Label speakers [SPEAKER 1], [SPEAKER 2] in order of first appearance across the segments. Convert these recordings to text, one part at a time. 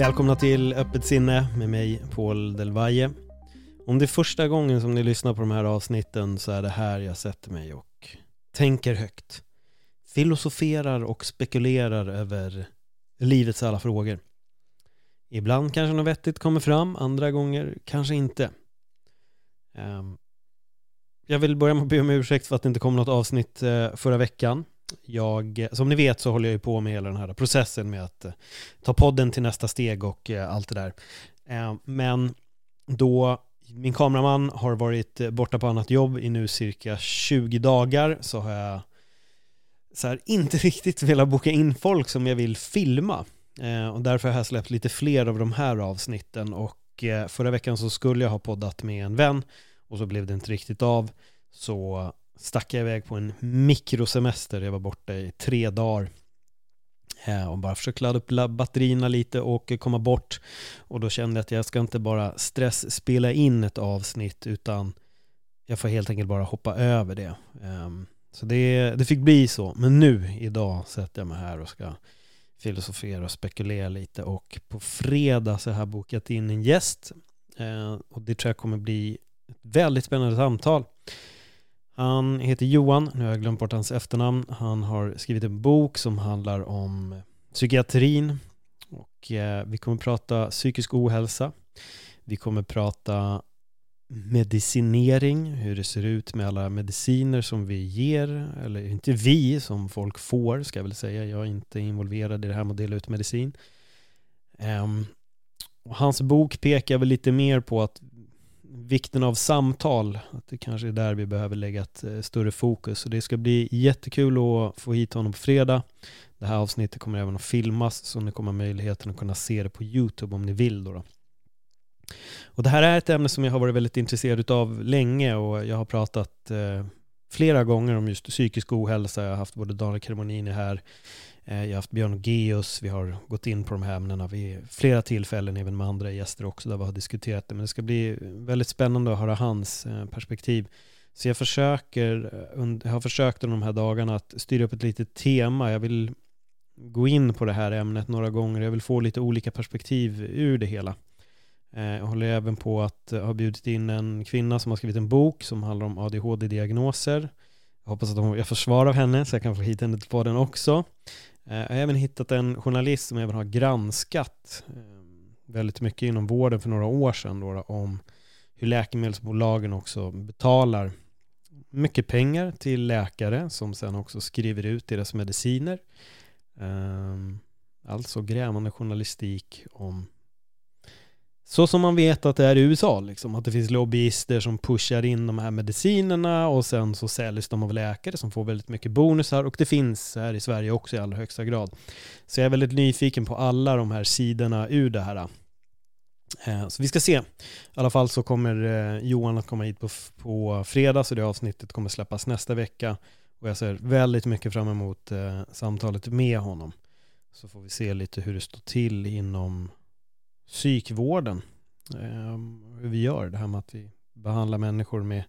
[SPEAKER 1] Välkomna till Öppet sinne med mig Paul Del Valle. Om det är första gången som ni lyssnar på de här avsnitten så är det här jag sätter mig och tänker högt. Filosoferar och spekulerar över livets alla frågor. Ibland kanske något vettigt kommer fram, andra gånger kanske inte. Ehm, jag vill börja med att be om ursäkt för att det inte kom något avsnitt eh, förra veckan. Jag, som ni vet så håller jag ju på med hela den här processen med att eh, ta podden till nästa steg och eh, allt det där. Eh, men då min kameraman har varit borta på annat jobb i nu cirka 20 dagar så har jag så här, inte riktigt velat boka in folk som jag vill filma. och därför har jag släppt lite fler av de här avsnitten och förra veckan så skulle jag ha poddat med en vän och så blev det inte riktigt av. Så stack jag iväg på en mikrosemester. Jag var borta i tre dagar eh, och bara försökte ladda upp batterierna lite och komma bort. Och då kände jag att jag ska inte bara stressspela in ett avsnitt utan jag får helt enkelt bara hoppa över det. Ehm, så det, det fick bli så. Men nu, idag, sätter jag mig här och ska filosofera och spekulera lite. Och på fredag så har jag bokat in en gäst. Eh, och det tror jag kommer bli ett väldigt spännande samtal. Han heter Johan, nu har jag glömt bort hans efternamn. Han har skrivit en bok som handlar om psykiatrin och eh, vi kommer prata psykisk ohälsa. Vi kommer prata medicinering, hur det ser ut med alla mediciner som vi ger, eller inte vi, som folk får ska jag väl säga. Jag är inte involverad i det här med att dela ut medicin. Um, och hans bok pekar väl lite mer på att vikten av samtal, att det kanske är där vi behöver lägga ett eh, större fokus. Så det ska bli jättekul att få hit honom på fredag. Det här avsnittet kommer även att filmas så ni kommer ha möjligheten att kunna se det på YouTube om ni vill. Då, då. Och det här är ett ämne som jag har varit väldigt intresserad av länge och jag har pratat eh, flera gånger om just psykisk ohälsa. Jag har haft både Daniel Cremonini här Eh, jag har haft Björn Geus, vi har gått in på de här ämnena vid flera tillfällen, även med andra gäster också, där vi har diskuterat det. Men det ska bli väldigt spännande att höra hans eh, perspektiv. Så jag försöker, eh, jag har försökt under de här dagarna att styra upp ett litet tema. Jag vill gå in på det här ämnet några gånger. Jag vill få lite olika perspektiv ur det hela. Jag håller även på att ha bjudit in en kvinna som har skrivit en bok som handlar om ADHD-diagnoser. Jag hoppas att jag får svar av henne så jag kan få hit henne på den också. Eh, jag har även hittat en journalist som även har granskat ehm, väldigt mycket inom vården för några år sedan då, om hur läkemedelsbolagen också betalar mycket pengar till läkare som sen också skriver ut deras mediciner. Ehm, alltså grävande journalistik om så som man vet att det är i USA, liksom, att det finns lobbyister som pushar in de här medicinerna och sen så säljs de av läkare som får väldigt mycket bonusar och det finns här i Sverige också i allra högsta grad. Så jag är väldigt nyfiken på alla de här sidorna ur det här. Eh, så vi ska se. I alla fall så kommer eh, Johan att komma hit på, på fredag så det avsnittet kommer släppas nästa vecka och jag ser väldigt mycket fram emot eh, samtalet med honom. Så får vi se lite hur det står till inom psykvården. Ehm, hur vi gör det här med att vi behandlar människor med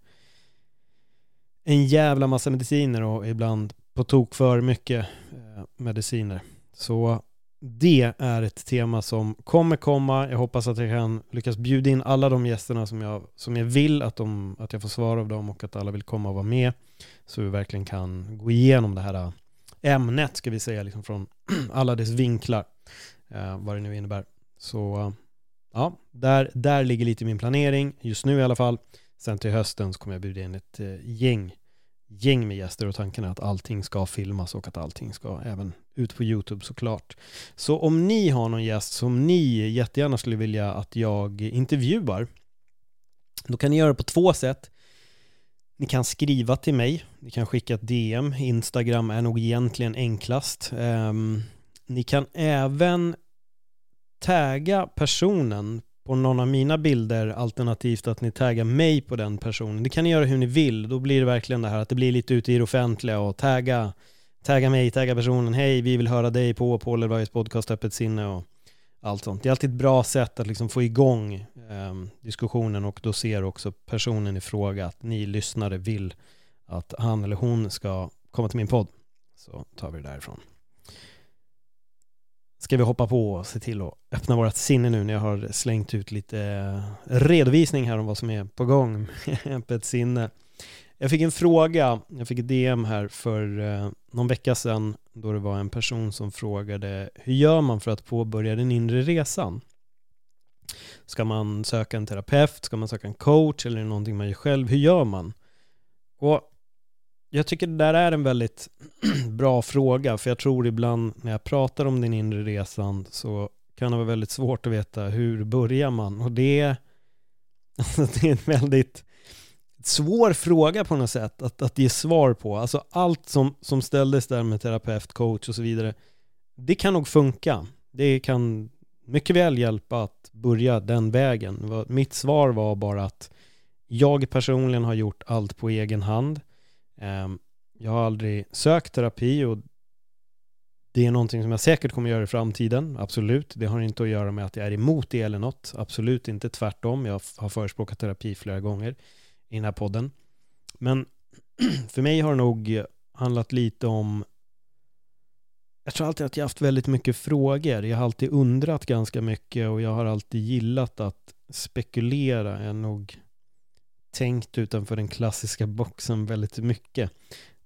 [SPEAKER 1] en jävla massa mediciner och ibland på tok för mycket eh, mediciner. Så det är ett tema som kommer komma. Jag hoppas att jag kan lyckas bjuda in alla de gästerna som jag, som jag vill att, de, att jag får svar av dem och att alla vill komma och vara med. Så vi verkligen kan gå igenom det här eh, ämnet, ska vi säga, liksom från alla dess vinklar. Eh, vad det nu innebär. Så eh, ja, där, där ligger lite min planering, just nu i alla fall. Sen till hösten så kommer jag bjuda in ett eh, gäng, gäng med gäster och tanken är att allting ska filmas och att allting ska även ut på YouTube såklart. Så om ni har någon gäst som ni jättegärna skulle vilja att jag intervjuar Då kan ni göra det på två sätt. Ni kan skriva till mig, ni kan skicka ett DM, Instagram är nog egentligen enklast. Um, ni kan även tagga personen på någon av mina bilder alternativt att ni taggar mig på den personen. Det kan ni göra hur ni vill. Då blir det verkligen det här att det blir lite ute i det offentliga och tagga, tagga mig, tagga personen. Hej, vi vill höra dig på Paul Elvajs podcast Öppet sinne och allt sånt. Det är alltid ett bra sätt att liksom få igång eh, diskussionen och då ser också personen i fråga att ni lyssnare vill att han eller hon ska komma till min podd. Så tar vi det därifrån. Ska vi hoppa på och se till att öppna vårt sinne nu när jag har slängt ut lite eh, redovisning här om vad som är på gång med öppet sinne. Jag fick en fråga, jag fick ett DM här för eh, någon vecka sedan då det var en person som frågade hur gör man för att påbörja den inre resan? Ska man söka en terapeut? Ska man söka en coach? Eller är det någonting man gör själv? Hur gör man? Och jag tycker det där är en väldigt bra fråga, för jag tror ibland när jag pratar om den inre resan så kan det vara väldigt svårt att veta hur börjar man? Och det, alltså det är en väldigt svår fråga på något sätt att, att ge svar på. Alltså allt som, som ställdes där med terapeut, coach och så vidare, det kan nog funka. Det kan mycket väl hjälpa att börja den vägen. Mitt svar var bara att jag personligen har gjort allt på egen hand. Ehm, jag har aldrig sökt terapi och det är någonting som jag säkert kommer göra i framtiden, absolut. Det har inte att göra med att jag är emot det eller något, absolut inte, tvärtom. Jag har förespråkat terapi flera gånger i den här podden. Men för mig har det nog handlat lite om jag tror alltid att jag haft väldigt mycket frågor. Jag har alltid undrat ganska mycket och jag har alltid gillat att spekulera. Jag är nog tänkt utanför den klassiska boxen väldigt mycket.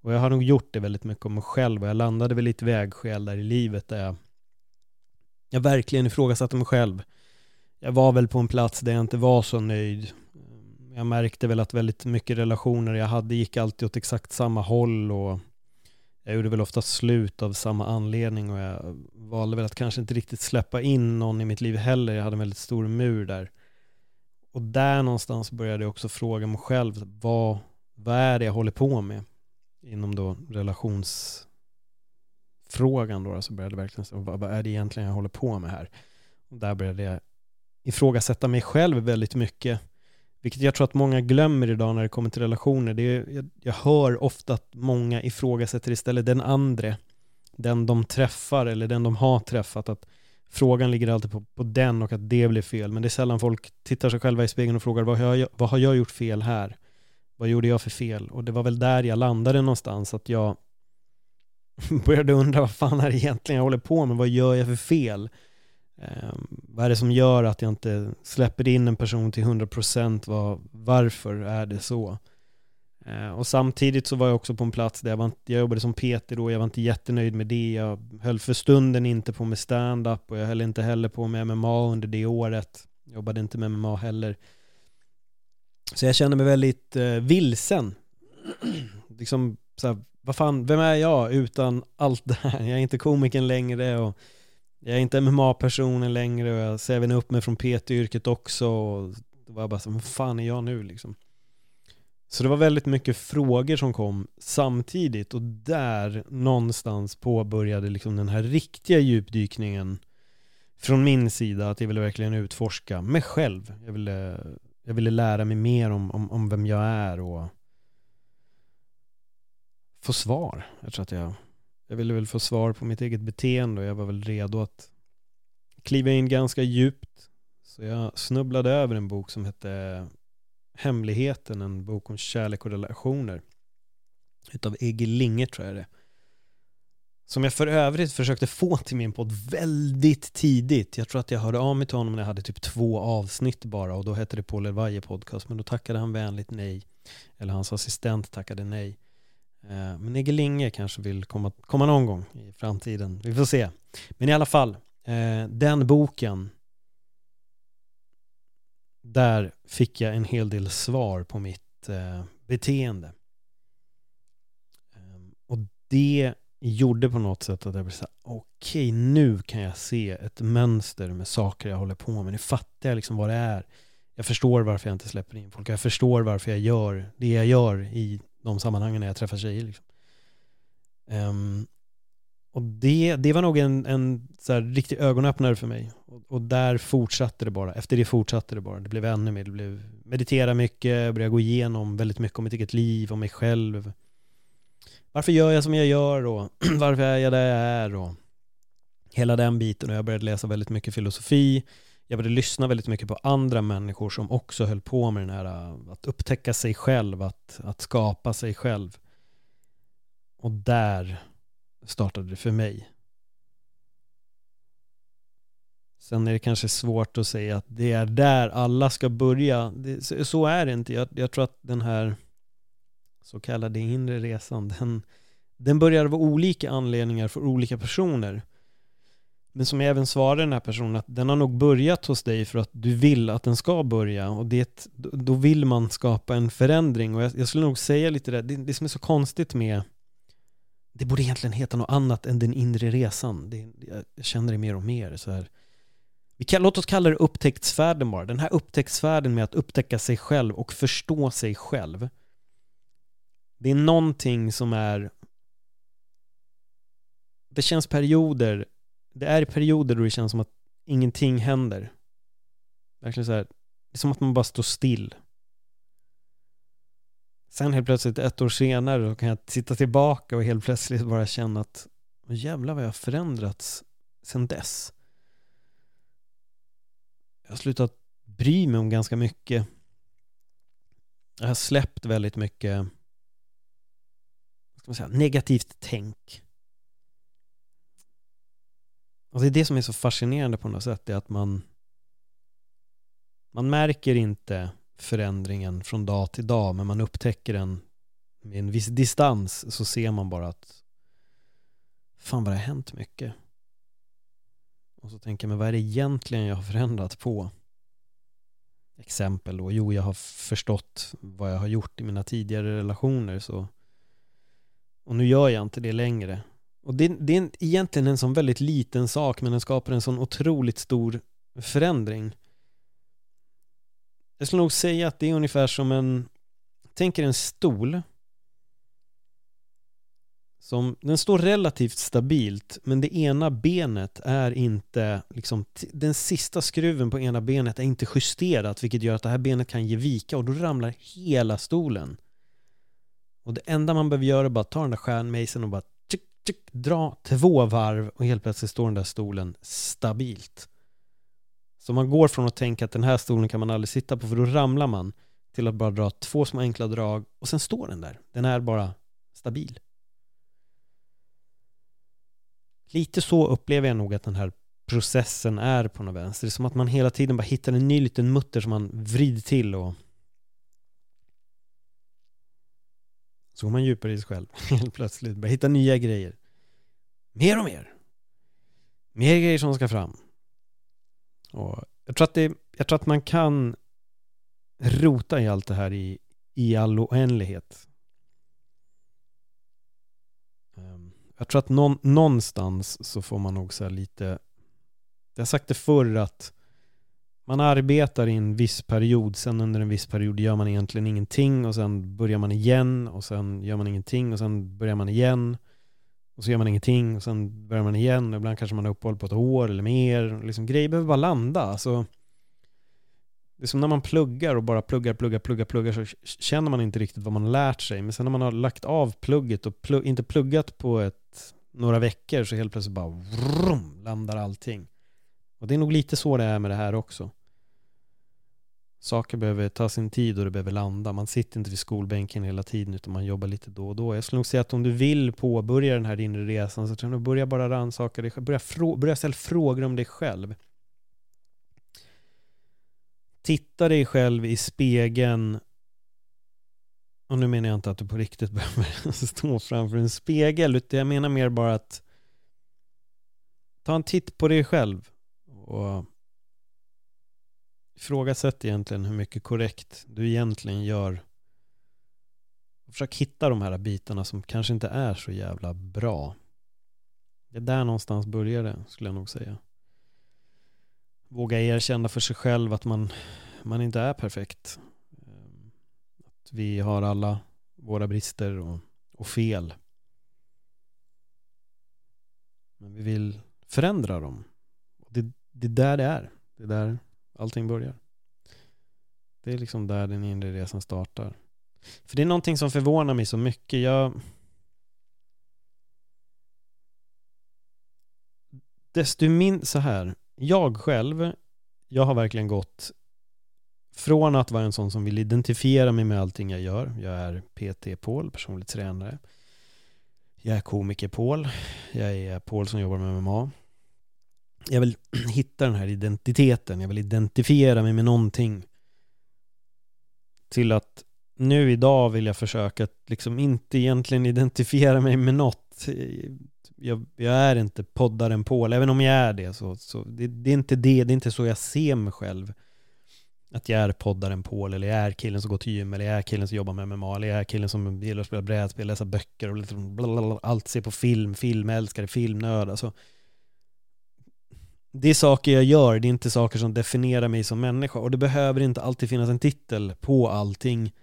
[SPEAKER 1] Och jag har nog gjort det väldigt mycket om mig själv och jag landade väl i ett vägskäl där i livet där jag, jag verkligen ifrågasatte mig själv. Jag var väl på en plats där jag inte var så nöjd jag märkte väl att väldigt mycket relationer jag hade gick alltid åt exakt samma håll och jag gjorde väl ofta slut av samma anledning och jag valde väl att kanske inte riktigt släppa in någon i mitt liv heller. Jag hade en väldigt stor mur där. Och där någonstans började jag också fråga mig själv, vad, vad är det jag håller på med? Inom då relationsfrågan då, så började jag verkligen säga, vad, vad är det egentligen jag håller på med här? Och där började jag ifrågasätta mig själv väldigt mycket vilket jag tror att många glömmer idag när det kommer till relationer. Det är, jag, jag hör ofta att många ifrågasätter istället den andre, den de träffar eller den de har träffat. Att frågan ligger alltid på, på den och att det blir fel. Men det är sällan folk tittar sig själva i spegeln och frågar vad har, jag, vad har jag gjort fel här? Vad gjorde jag för fel? Och det var väl där jag landade någonstans, att jag började undra vad fan är det egentligen jag håller på med? Vad gör jag för fel? Eh, vad är det som gör att jag inte släpper in en person till 100%? Vad, varför är det så? Eh, och samtidigt så var jag också på en plats där jag, var, jag jobbade som PT då, jag var inte jättenöjd med det. Jag höll för stunden inte på med stand-up och jag höll inte heller på med MMA under det året. Jag jobbade inte med MMA heller. Så jag kände mig väldigt eh, vilsen. liksom så här, vad fan, vem är jag utan allt det här? Jag är inte komikern längre och jag är inte MMA-personen längre och jag ser även upp mig från PT-yrket också. Och då var jag bara så, vad fan är jag nu liksom? Så det var väldigt mycket frågor som kom samtidigt och där någonstans påbörjade liksom den här riktiga djupdykningen från min sida att jag ville verkligen utforska mig själv. Jag ville, jag ville lära mig mer om, om, om vem jag är och få svar. Jag tror att jag jag ville väl få svar på mitt eget beteende och jag var väl redo att kliva in ganska djupt. Så jag snubblade över en bok som hette Hemligheten, en bok om kärlek och relationer. Utav Egil Linge tror jag det Som jag för övrigt försökte få till min podd väldigt tidigt. Jag tror att jag hörde av mig till honom när jag hade typ två avsnitt bara och då hette det Paul Elvaje podcast men då tackade han vänligt nej. Eller hans assistent tackade nej. Eh, men Egil Linge kanske vill komma, komma någon gång i framtiden. Vi får se. Men i alla fall, eh, den boken där fick jag en hel del svar på mitt eh, beteende. Ehm, och det gjorde på något sätt att jag blev så okej okay, nu kan jag se ett mönster med saker jag håller på med. Nu fattar jag liksom vad det är Jag förstår varför jag inte släpper in folk. Jag förstår varför jag gör det jag gör i de sammanhangen när jag träffar tjejer. Liksom. Um, och det, det var nog en, en så här, riktig ögonöppnare för mig. Och, och, där fortsatte det bara. Efter det fortsatte det bara. Det blev ännu mer. Det blev meditera mycket, börja gå igenom väldigt mycket om mitt eget liv, om mig själv. Varför gör jag som jag gör och varför är jag där jag är och hela den biten. Och jag började läsa väldigt mycket filosofi. Jag började lyssna väldigt mycket på andra människor som också höll på med den här äh, att upptäcka sig själv, att, att skapa sig själv. Och där startade det för mig. Sen är det kanske svårt att säga att det är där alla ska börja. Det, så är det inte. Jag, jag, tror att den här så kallade inre resan, den, den börjar av olika anledningar för olika personer. Men som jag även svarade den här personen att den har nog börjat hos dig för att du vill att den ska börja och det, då vill man skapa en förändring och jag, jag skulle nog säga lite det, det, det som är så konstigt med det borde egentligen heta något annat än den inre resan. Det, jag känner det mer och mer så här. Vi kan, låt oss kalla det upptäcktsfärden bara. Den här upptäcktsfärden med att upptäcka sig själv och förstå sig själv. Det är någonting som är det känns perioder det är perioder då det känns som att ingenting händer. Verkligen så här, det är som att man bara står still. Sen helt plötsligt ett år senare då kan jag sitta tillbaka och helt plötsligt bara känna att jävlar vad jag har förändrats sen dess. Jag har slutat bry mig om ganska mycket. Jag har släppt väldigt mycket vad ska man säga, negativt tänk. Och det är det som är så fascinerande på något sätt, är att man man märker inte förändringen från dag till dag, men man upptäcker den med en viss distans så ser man bara att fan vad det har hänt mycket. Och så tänker jag, men vad är det egentligen jag har förändrat på? Exempel då, jo jag har förstått vad jag har gjort i mina tidigare relationer så och nu gör jag inte det längre och det, det är egentligen en sån väldigt liten sak men den skapar en sån otroligt stor förändring. Jag skulle nog säga att det är ungefär som en, tänk er en stol som, den står relativt stabilt men det ena benet är inte liksom, den sista skruven på ena benet är inte justerat vilket gör att det här benet kan ge vika och då ramlar hela stolen. Och det enda man behöver göra är bara ta den där stjärnmejseln och bara tsk, dra två varv och helt plötsligt står den där stolen stabilt. Så man går från att tänka att den här stolen kan man aldrig sitta på för då ramlar man till att bara dra två små enkla drag och sen står den där. Den är bara stabil. Lite så upplever jag nog att den här processen är på något vänster. Det är som att man hela tiden bara hittar en ny liten mutter som man vrider till och Så går man djupare i sig själv helt plötsligt. Börjar hitta nya grejer. Mer och mer. Mer grejer som ska fram. Och jag, tror att det, jag tror att man kan rota i allt det här i, i all oändlighet. Jag tror att någon, någonstans så får man nog så lite Jag har sagt det förr att man arbetar i en viss period, sen under en viss period gör man egentligen ingenting och sen börjar man igen och sen gör man ingenting och sen börjar man igen och så gör man ingenting och sen börjar man igen och ibland kanske man har uppehåll på ett år eller mer. Liksom, grejer behöver bara landa. Alltså, det är som när man pluggar och bara pluggar, pluggar, pluggar, pluggar så känner man inte riktigt vad man har lärt sig. Men sen när man har lagt av plugget och plugg, inte pluggat på ett, några veckor så helt plötsligt bara vrum, landar allting. Och det är nog lite så det är med det här också. Saker behöver ta sin tid och det behöver landa. Man sitter inte vid skolbänken hela tiden utan man jobbar lite då och då. Jag skulle nog säga att om du vill påbörja den här inre resan så tror jag börja bara rannsaka dig själv. Börja, frå börja ställa frågor om dig själv. Titta dig själv i spegeln och nu menar jag inte att du på riktigt behöver stå framför en spegel utan jag menar mer bara att ta en titt på dig själv och ifrågasätt egentligen hur mycket korrekt du egentligen gör. Försök hitta de här bitarna som kanske inte är så jävla bra. Det är där någonstans börjar det, skulle jag nog säga. Våga erkänna för sig själv att man man inte är perfekt. Att vi har alla våra brister och, och fel. Men vi vill förändra dem. Det, det är där det är. Det är där allting börjar. Det är liksom där den inre resan startar. För det är någonting som förvånar mig så mycket. Jag... Desto min så här. Jag själv, jag har verkligen gått från att vara en sån som vill identifiera mig med allting jag gör. Jag är PT Paul, personlig tränare. Jag är komiker Paul. Jag är Paul som jobbar med MMA. Jag vill hitta den här identiteten. Jag vill identifiera mig med någonting. Till att nu idag vill jag försöka att liksom inte egentligen identifiera mig med något. Jag, jag är inte poddaren Paul, även om jag är det så, så det, det, är inte det, det är inte så jag ser mig själv. Att jag är poddaren Paul, eller jag är killen som går till gym, eller jag är killen som jobbar med MMA, eller jag är killen som gillar att spela brädspel, läsa böcker och liksom blablabla, allt se på film, filmälskare, filmnörd. Alltså, det är saker jag gör, det är inte saker som definierar mig som människa. Och det behöver inte alltid finnas en titel på allting.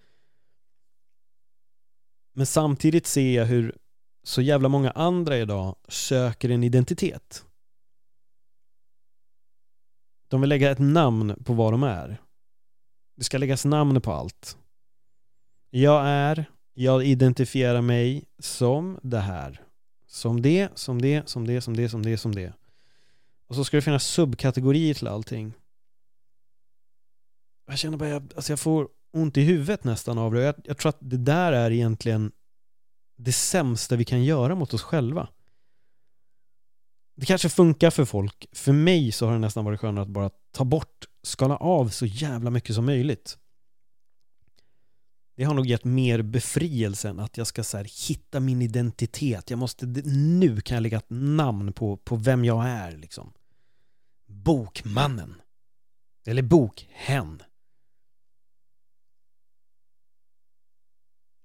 [SPEAKER 1] Men samtidigt ser jag hur så jävla många andra idag söker en identitet. De vill lägga ett namn på vad de är. Det ska läggas namn på allt. Jag är, jag identifierar mig som det här. Som det, som det, som det, som det, som det, som det. Och så ska det finnas subkategorier till allting. Jag känner bara, jag, alltså jag får ont i huvudet nästan av det. Jag, jag tror att det där är egentligen det sämsta vi kan göra mot oss själva. Det kanske funkar för folk. För mig så har det nästan varit skönare att bara ta bort, skala av så jävla mycket som möjligt. Det har nog gett mer befrielse än att jag ska så här, hitta min identitet. Jag måste, nu kan jag lägga ett namn på, på vem jag är liksom. Bokmannen. Eller bokhen.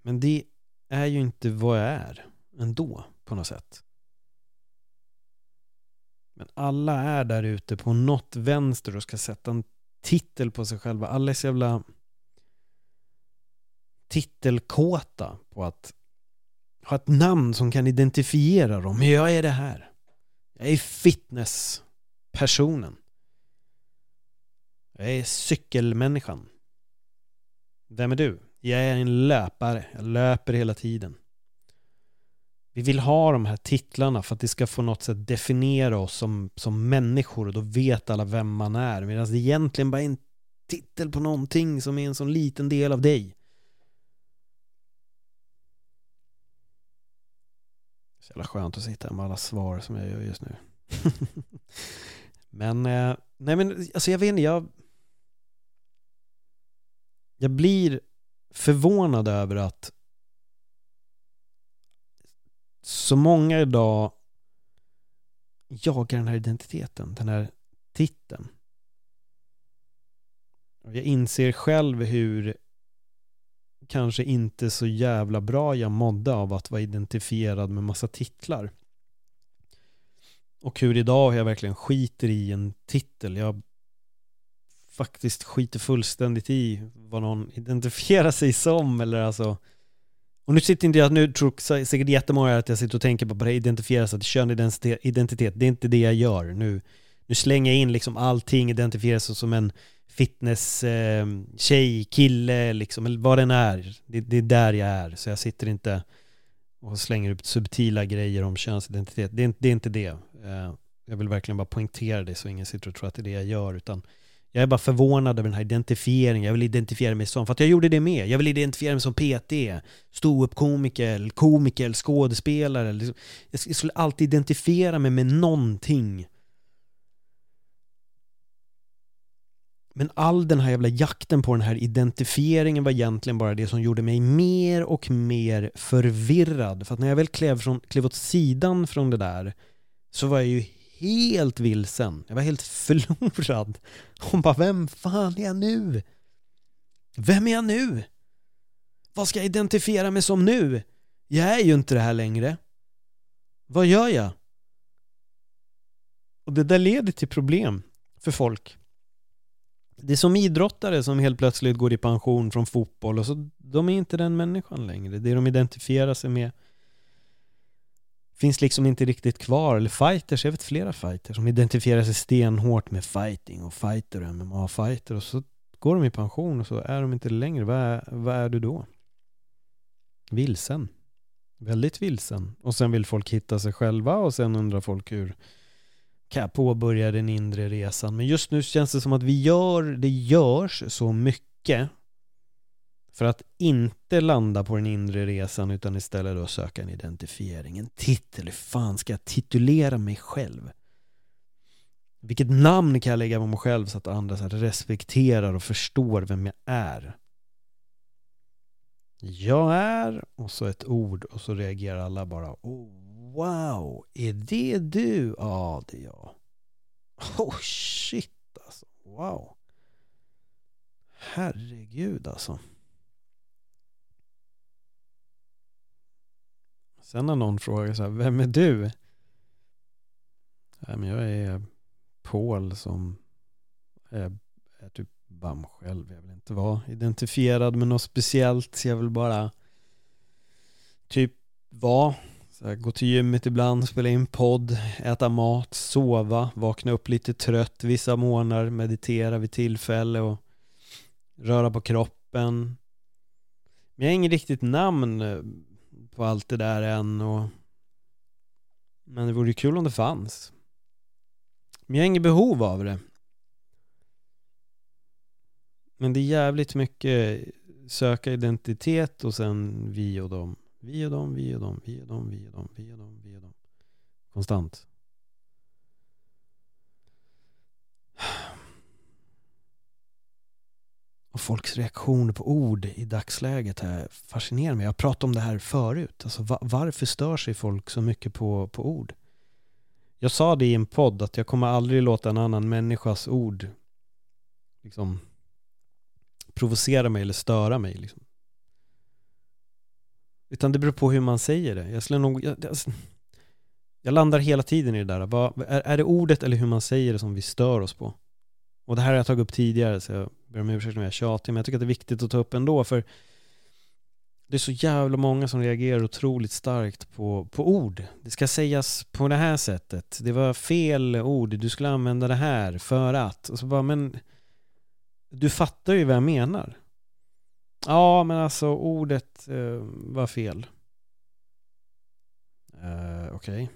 [SPEAKER 1] Men det är ju inte vad jag är ändå på något sätt. Men alla är där ute på något vänster och ska sätta en titel på sig själva. Alla är så jävla titelkåta på att ha ett namn som kan identifiera dem. men Jag är det här. Jag är fitnesspersonen. Jag är cykelmänniskan. Vem är du? Jag är en löpare. Jag löper hela tiden. Vi vill ha de här titlarna för att det ska få något sätt definiera oss som, som människor och då vet alla vem man är. Medan det egentligen bara är en titel på någonting som är en sån liten del av dig. Så jävla skönt att sitta här med alla svar som jag gör just nu. men, eh, nej men alltså jag vet inte, jag jag blir förvånad över att så många idag jagar den här identiteten, den här titeln. Jag inser själv hur kanske inte så jävla bra jag mådde av att vara identifierad med massa titlar. Och hur idag jag verkligen skiter i en titel. Jag faktiskt skiter fullständigt i vad någon identifierar sig som eller alltså och nu sitter inte jag, nu tror säkert jättemånga att jag sitter och tänker på att identifiera sig till könidentitet, det är inte det jag gör. Nu, nu slänger jag in liksom allting, identifierar sig som en fitness eh, tjej, kille liksom, eller vad den är. Det, det, är där jag är, så jag sitter inte och slänger upp subtila grejer om könsidentitet. Det är, det är inte det. Eh, jag vill verkligen bara poängtera det så ingen sitter och tror att det är det jag gör, utan jag är bara förvånad över den här identifieringen. Jag vill identifiera mig som, för att jag gjorde det med. Jag vill identifiera mig som PT, ståuppkomiker, komiker, skådespelare. Liksom, jag skulle alltid identifiera mig med någonting. Men all den här jävla jakten på den här identifieringen var egentligen bara det som gjorde mig mer och mer förvirrad. För att när jag väl klev, från, klev åt sidan från det där så var jag ju helt vilsen. Jag var helt förlorad. Hon bara, vem fan är jag nu? Vem är jag nu? Vad ska jag identifiera mig som nu? Jag är ju inte det här längre. Vad gör jag? Och det där leder till problem för folk. Det är som idrottare som helt plötsligt går i pension från fotboll och så de är inte den människan längre. Det de identifierar sig med finns liksom inte riktigt kvar. Eller fighters, jag vet flera fighters som identifierar sig stenhårt med fighting och fighter och MMA-fighter och så går de i pension och så är de inte längre. Vad är, vad är du då? Vilsen. Väldigt vilsen. Och sen vill folk hitta sig själva och sen undrar folk hur kan jag påbörja den inre resan. Men just nu känns det som att vi gör, det görs så mycket för att inte landa på den inre resan utan istället då söka en identifiering, en titel. Hur fan ska jag titulera mig själv? Vilket namn kan jag lägga på mig själv så att andra så respekterar och förstår vem jag är? Jag är och så ett ord och så reagerar alla bara oh, Wow, är det du? Ja, det är jag. Oh shit alltså. Wow. Herregud alltså. Sen när någon frågar så här, vem är du? Nej, men jag är Paul som är, är typ bam själv. Jag vill inte vara identifierad med något speciellt. Jag vill bara typ vara. Så här, gå till gymmet ibland, spela in podd, äta mat, sova, vakna upp lite trött vissa månader, meditera vid tillfälle och röra på kroppen. Men jag har inget riktigt namn eh, på allt det där än och men det vore kul om det fanns. Men jag har inget behov av det. Men det är jävligt mycket söka identitet och sen vi och dem. Vi och dem, vi och dem, vi och dem, vi och dem, vi och dem, vi och dem. Konstant. Och folks reaktioner på ord i dagsläget här fascinerar mig. Jag har pratat om det här förut. Alltså, varför stör sig folk så mycket på, på ord? Jag sa det i en podd att jag kommer aldrig låta en annan människas ord liksom provocera mig eller störa mig. Liksom. Utan det beror på hur man säger det. Jag, skulle nog, jag, alltså, jag landar hela tiden i det där. Va, är, är det ordet eller hur man säger det som vi stör oss på? Och det här har jag tagit upp tidigare så jag ber om ursäkt om jag är tjatig, men jag tycker att det är viktigt att ta upp ändå för det är så jävla många som reagerar otroligt starkt på, på ord. Det ska sägas på det här sättet. Det var fel ord, du skulle använda det här för att. Och så bara, men du fattar ju vad jag menar. Ja, men alltså ordet eh, var fel. Eh, Okej. Okay.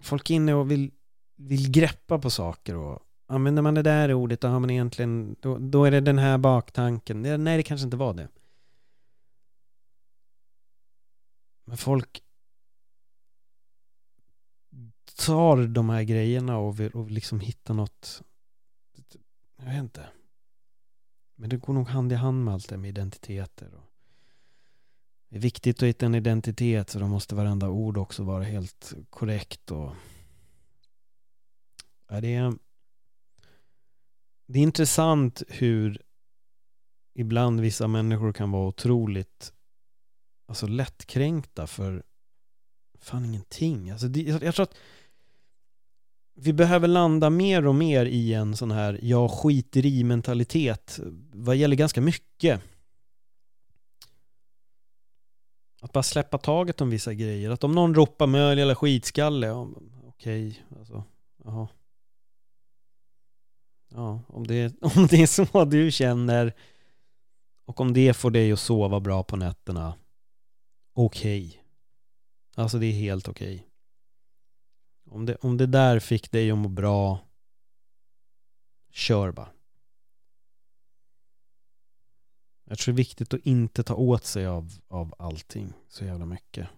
[SPEAKER 1] Folk är inne och vill vill greppa på saker och använder man det där ordet då har man egentligen, då, då är det den här baktanken. Nej, det kanske inte var det. Men folk tar de här grejerna och vill, och liksom hitta något, jag vet inte. Men det går nog hand i hand med allt det med identiteter. Och det är viktigt att hitta en identitet så då måste varenda ord också vara helt korrekt och Ja, det, är, det är intressant hur ibland vissa människor kan vara otroligt alltså lättkränkta för fan ingenting. Alltså det, jag tror att vi behöver landa mer och mer i en sån här jag skiter i mentalitet vad gäller ganska mycket. Att bara släppa taget om vissa grejer. Att om någon ropar möl eller skitskalle, ja, okej, okay, alltså, jaha. Ja, om det, om det är så du känner och om det får dig att sova bra på nätterna, okej. Okay. Alltså det är helt okej. Okay. Om, det, om det där fick dig att må bra, kör bara. Jag tror det är viktigt att inte ta åt sig av, av allting så jävla mycket.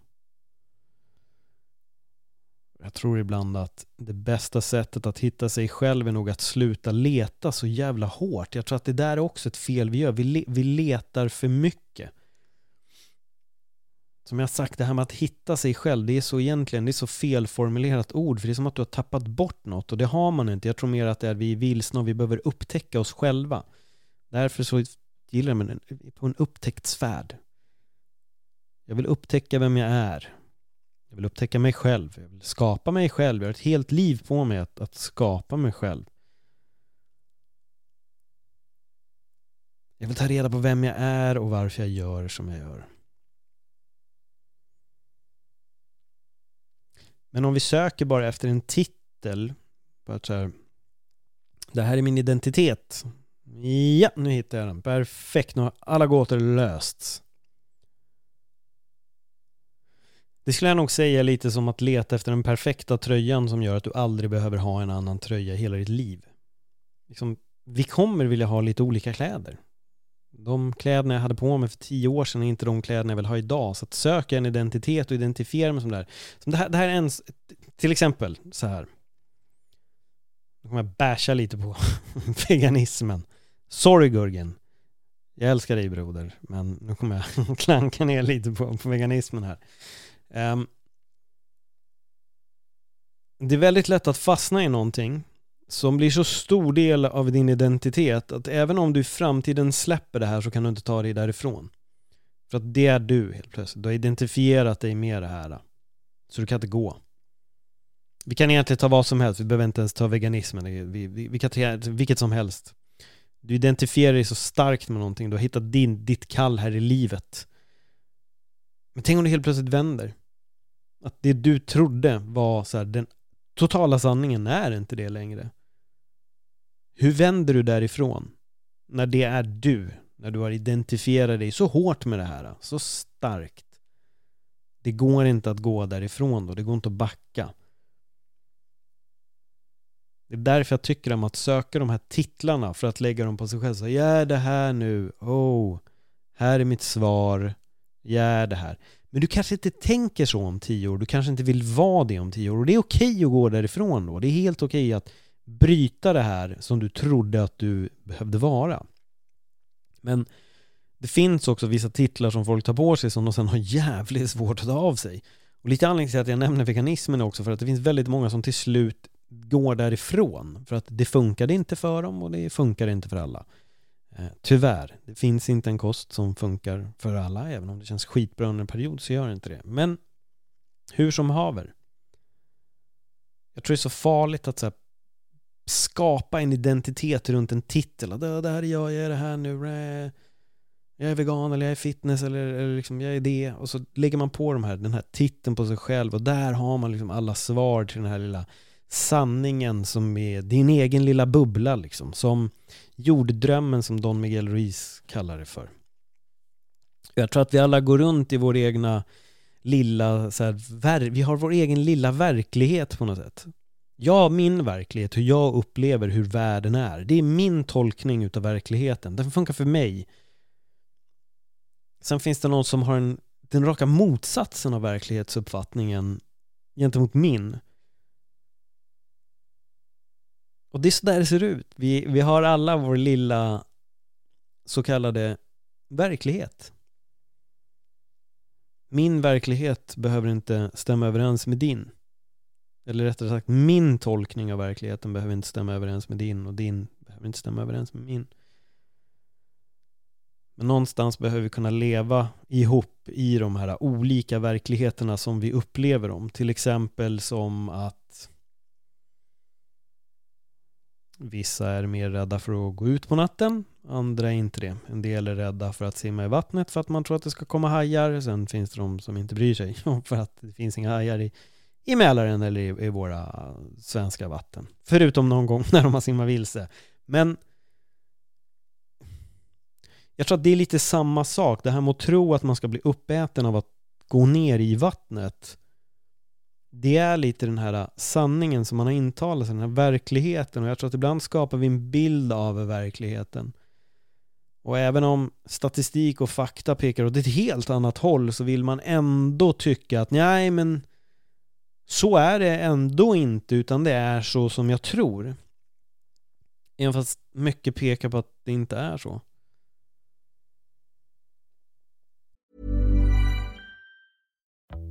[SPEAKER 1] Jag tror ibland att det bästa sättet att hitta sig själv är nog att sluta leta så jävla hårt. Jag tror att det där är också ett fel vi gör. Vi, le vi letar för mycket. Som jag sagt, det här med att hitta sig själv, det är så egentligen, det är så felformulerat ord, för det är som att du har tappat bort något och det har man inte. Jag tror mer att det är att vi är vilsna och vi behöver upptäcka oss själva. Därför så gillar jag mig på en upptäcktsfärd. Jag vill upptäcka vem jag är. Jag vill upptäcka mig själv, jag vill skapa mig själv, jag har ett helt liv på mig att, att skapa mig själv. Jag vill ta reda på vem jag är och varför jag gör som jag gör. Men om vi söker bara efter en titel, bara så här, det här är min identitet. Ja, nu hittar jag den. Perfekt, nu har alla gåtor lösts. Det skulle jag nog säga lite som att leta efter den perfekta tröjan som gör att du aldrig behöver ha en annan tröja i hela ditt liv. Liksom, vi kommer vilja ha lite olika kläder. De kläderna jag hade på mig för tio år sedan är inte de kläderna jag vill ha idag. Så att söka en identitet och identifiera mig som det här. Som det här, det här är en, till exempel så här. Nu kommer jag basha lite på veganismen. Sorry Gurgen. Jag älskar dig broder, men nu kommer jag klanka ner lite på, på veganismen här. Um, det är väldigt lätt att fastna i någonting som blir så stor del av din identitet att även om du i framtiden släpper det här så kan du inte ta dig därifrån. För att det är du helt plötsligt. Du har identifierat dig med det här. Så du kan inte gå. Vi kan egentligen ta vad som helst, vi behöver inte ens ta veganismen. Vi, vi, vi kan ta vilket som helst. Du identifierar dig så starkt med någonting, du har hittat din, ditt kall här i livet. Men tänk om det helt plötsligt vänder. Att det du trodde var så här, den totala sanningen är inte det längre. Hur vänder du därifrån? När det är du, när du har identifierat dig så hårt med det här, så starkt. Det går inte att gå därifrån då, det går inte att backa. Det är därför jag tycker om att söka de här titlarna för att lägga dem på sig själv. Så jag är det här nu, oh, här är mitt svar, jag är det här. Men du kanske inte tänker så om tio år, du kanske inte vill vara det om tio år och det är okej att gå därifrån då. Det är helt okej att bryta det här som du trodde att du behövde vara. Men det finns också vissa titlar som folk tar på sig som de sen har jävligt svårt att ta av sig. Och lite anledning till att jag nämner veganismen är också för att det finns väldigt många som till slut går därifrån. För att det funkade inte för dem och det funkar inte för alla. Eh, tyvärr, det finns inte en kost som funkar för alla. Även om det känns skitbra under en period så gör det inte det. Men hur som haver. Jag tror det är så farligt att så här, skapa en identitet runt en titel. Att det här är jag, jag är det här nu. Eh, jag är vegan eller jag är fitness eller, eller liksom jag är det. Och så lägger man på de här, den här titeln på sig själv och där har man liksom alla svar till den här lilla sanningen som är din egen lilla bubbla liksom. Som jorddrömmen som Don Miguel Ruiz kallar det för. Jag tror att vi alla går runt i vår egna lilla, så här, vi har vår egen lilla verklighet på något sätt. Ja, min verklighet, hur jag upplever hur världen är. Det är min tolkning utav verkligheten. Den funkar för mig. Sen finns det någon som har en, den raka motsatsen av verklighetsuppfattningen gentemot min. Och det är så där det ser ut. Vi, vi har alla vår lilla så kallade verklighet. Min verklighet behöver inte stämma överens med din. Eller rättare sagt, min tolkning av verkligheten behöver inte stämma överens med din och din behöver inte stämma överens med min. Men någonstans behöver vi kunna leva ihop i de här olika verkligheterna som vi upplever dem. Till exempel som att vissa är mer rädda för att gå ut på natten, andra är inte det. En del är rädda för att simma i vattnet för att man tror att det ska komma hajar. Sen finns det de som inte bryr sig för att det finns inga hajar i i Mälaren eller i, i våra svenska vatten. Förutom någon gång när de har simmat vilse. Men jag tror att det är lite samma sak. Det här med att tro att man ska bli uppäten av att gå ner i vattnet. Det är lite den här sanningen som man har intalat sig, den här verkligheten. Och jag tror att ibland skapar vi en bild av verkligheten. Och även om statistik och fakta pekar åt ett helt annat håll så vill man ändå tycka att nej men så är det ändå inte, utan det är så som jag tror. Även fast mycket pekar på att det inte är så.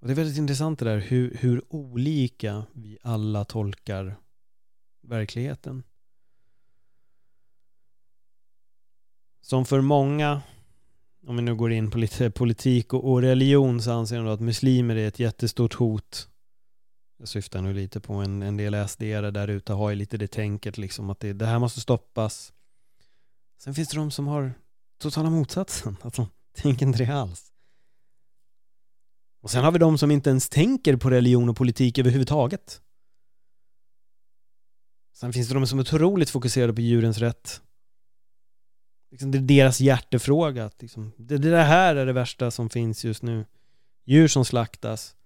[SPEAKER 1] Och det är väldigt intressant det där hur, hur olika vi alla tolkar verkligheten. Som för många, om vi nu går in på lite politik och, och religion, så anser de att muslimer är ett jättestort hot. Jag syftar nu lite på en, en del sd där ute har ju lite det tänket liksom att det, det här måste stoppas. Sen finns det de som har totala motsatsen, att de tänker inte det alls. Och sen har vi de som inte ens tänker på religion och politik överhuvudtaget. Sen finns det de som är otroligt fokuserade på djurens rätt. Liksom det är deras hjärtefråga. Liksom, det, det här är det värsta som finns just nu. Djur som slaktas.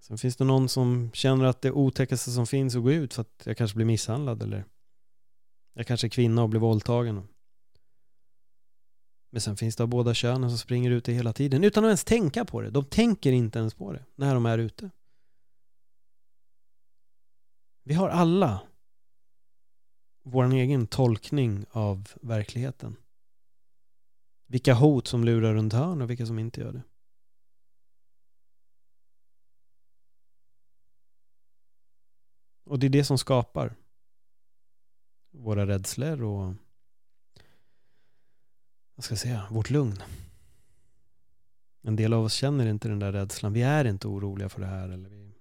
[SPEAKER 1] Sen finns det någon som känner att det otäckaste som finns är att gå ut för att jag kanske blir misshandlad eller jag kanske är kvinna och blir våldtagen. Men sen finns det av båda könen som springer ute hela tiden utan att ens tänka på det. De tänker inte ens på det när de är ute. Vi har alla vår egen tolkning av verkligheten. Vilka hot som lurar runt hörn och vilka som inte gör det. Och det är det som skapar våra rädslor och vad ska jag säga, vårt lugn. En del av oss känner inte den där rädslan. Vi är inte oroliga för det här. Eller vi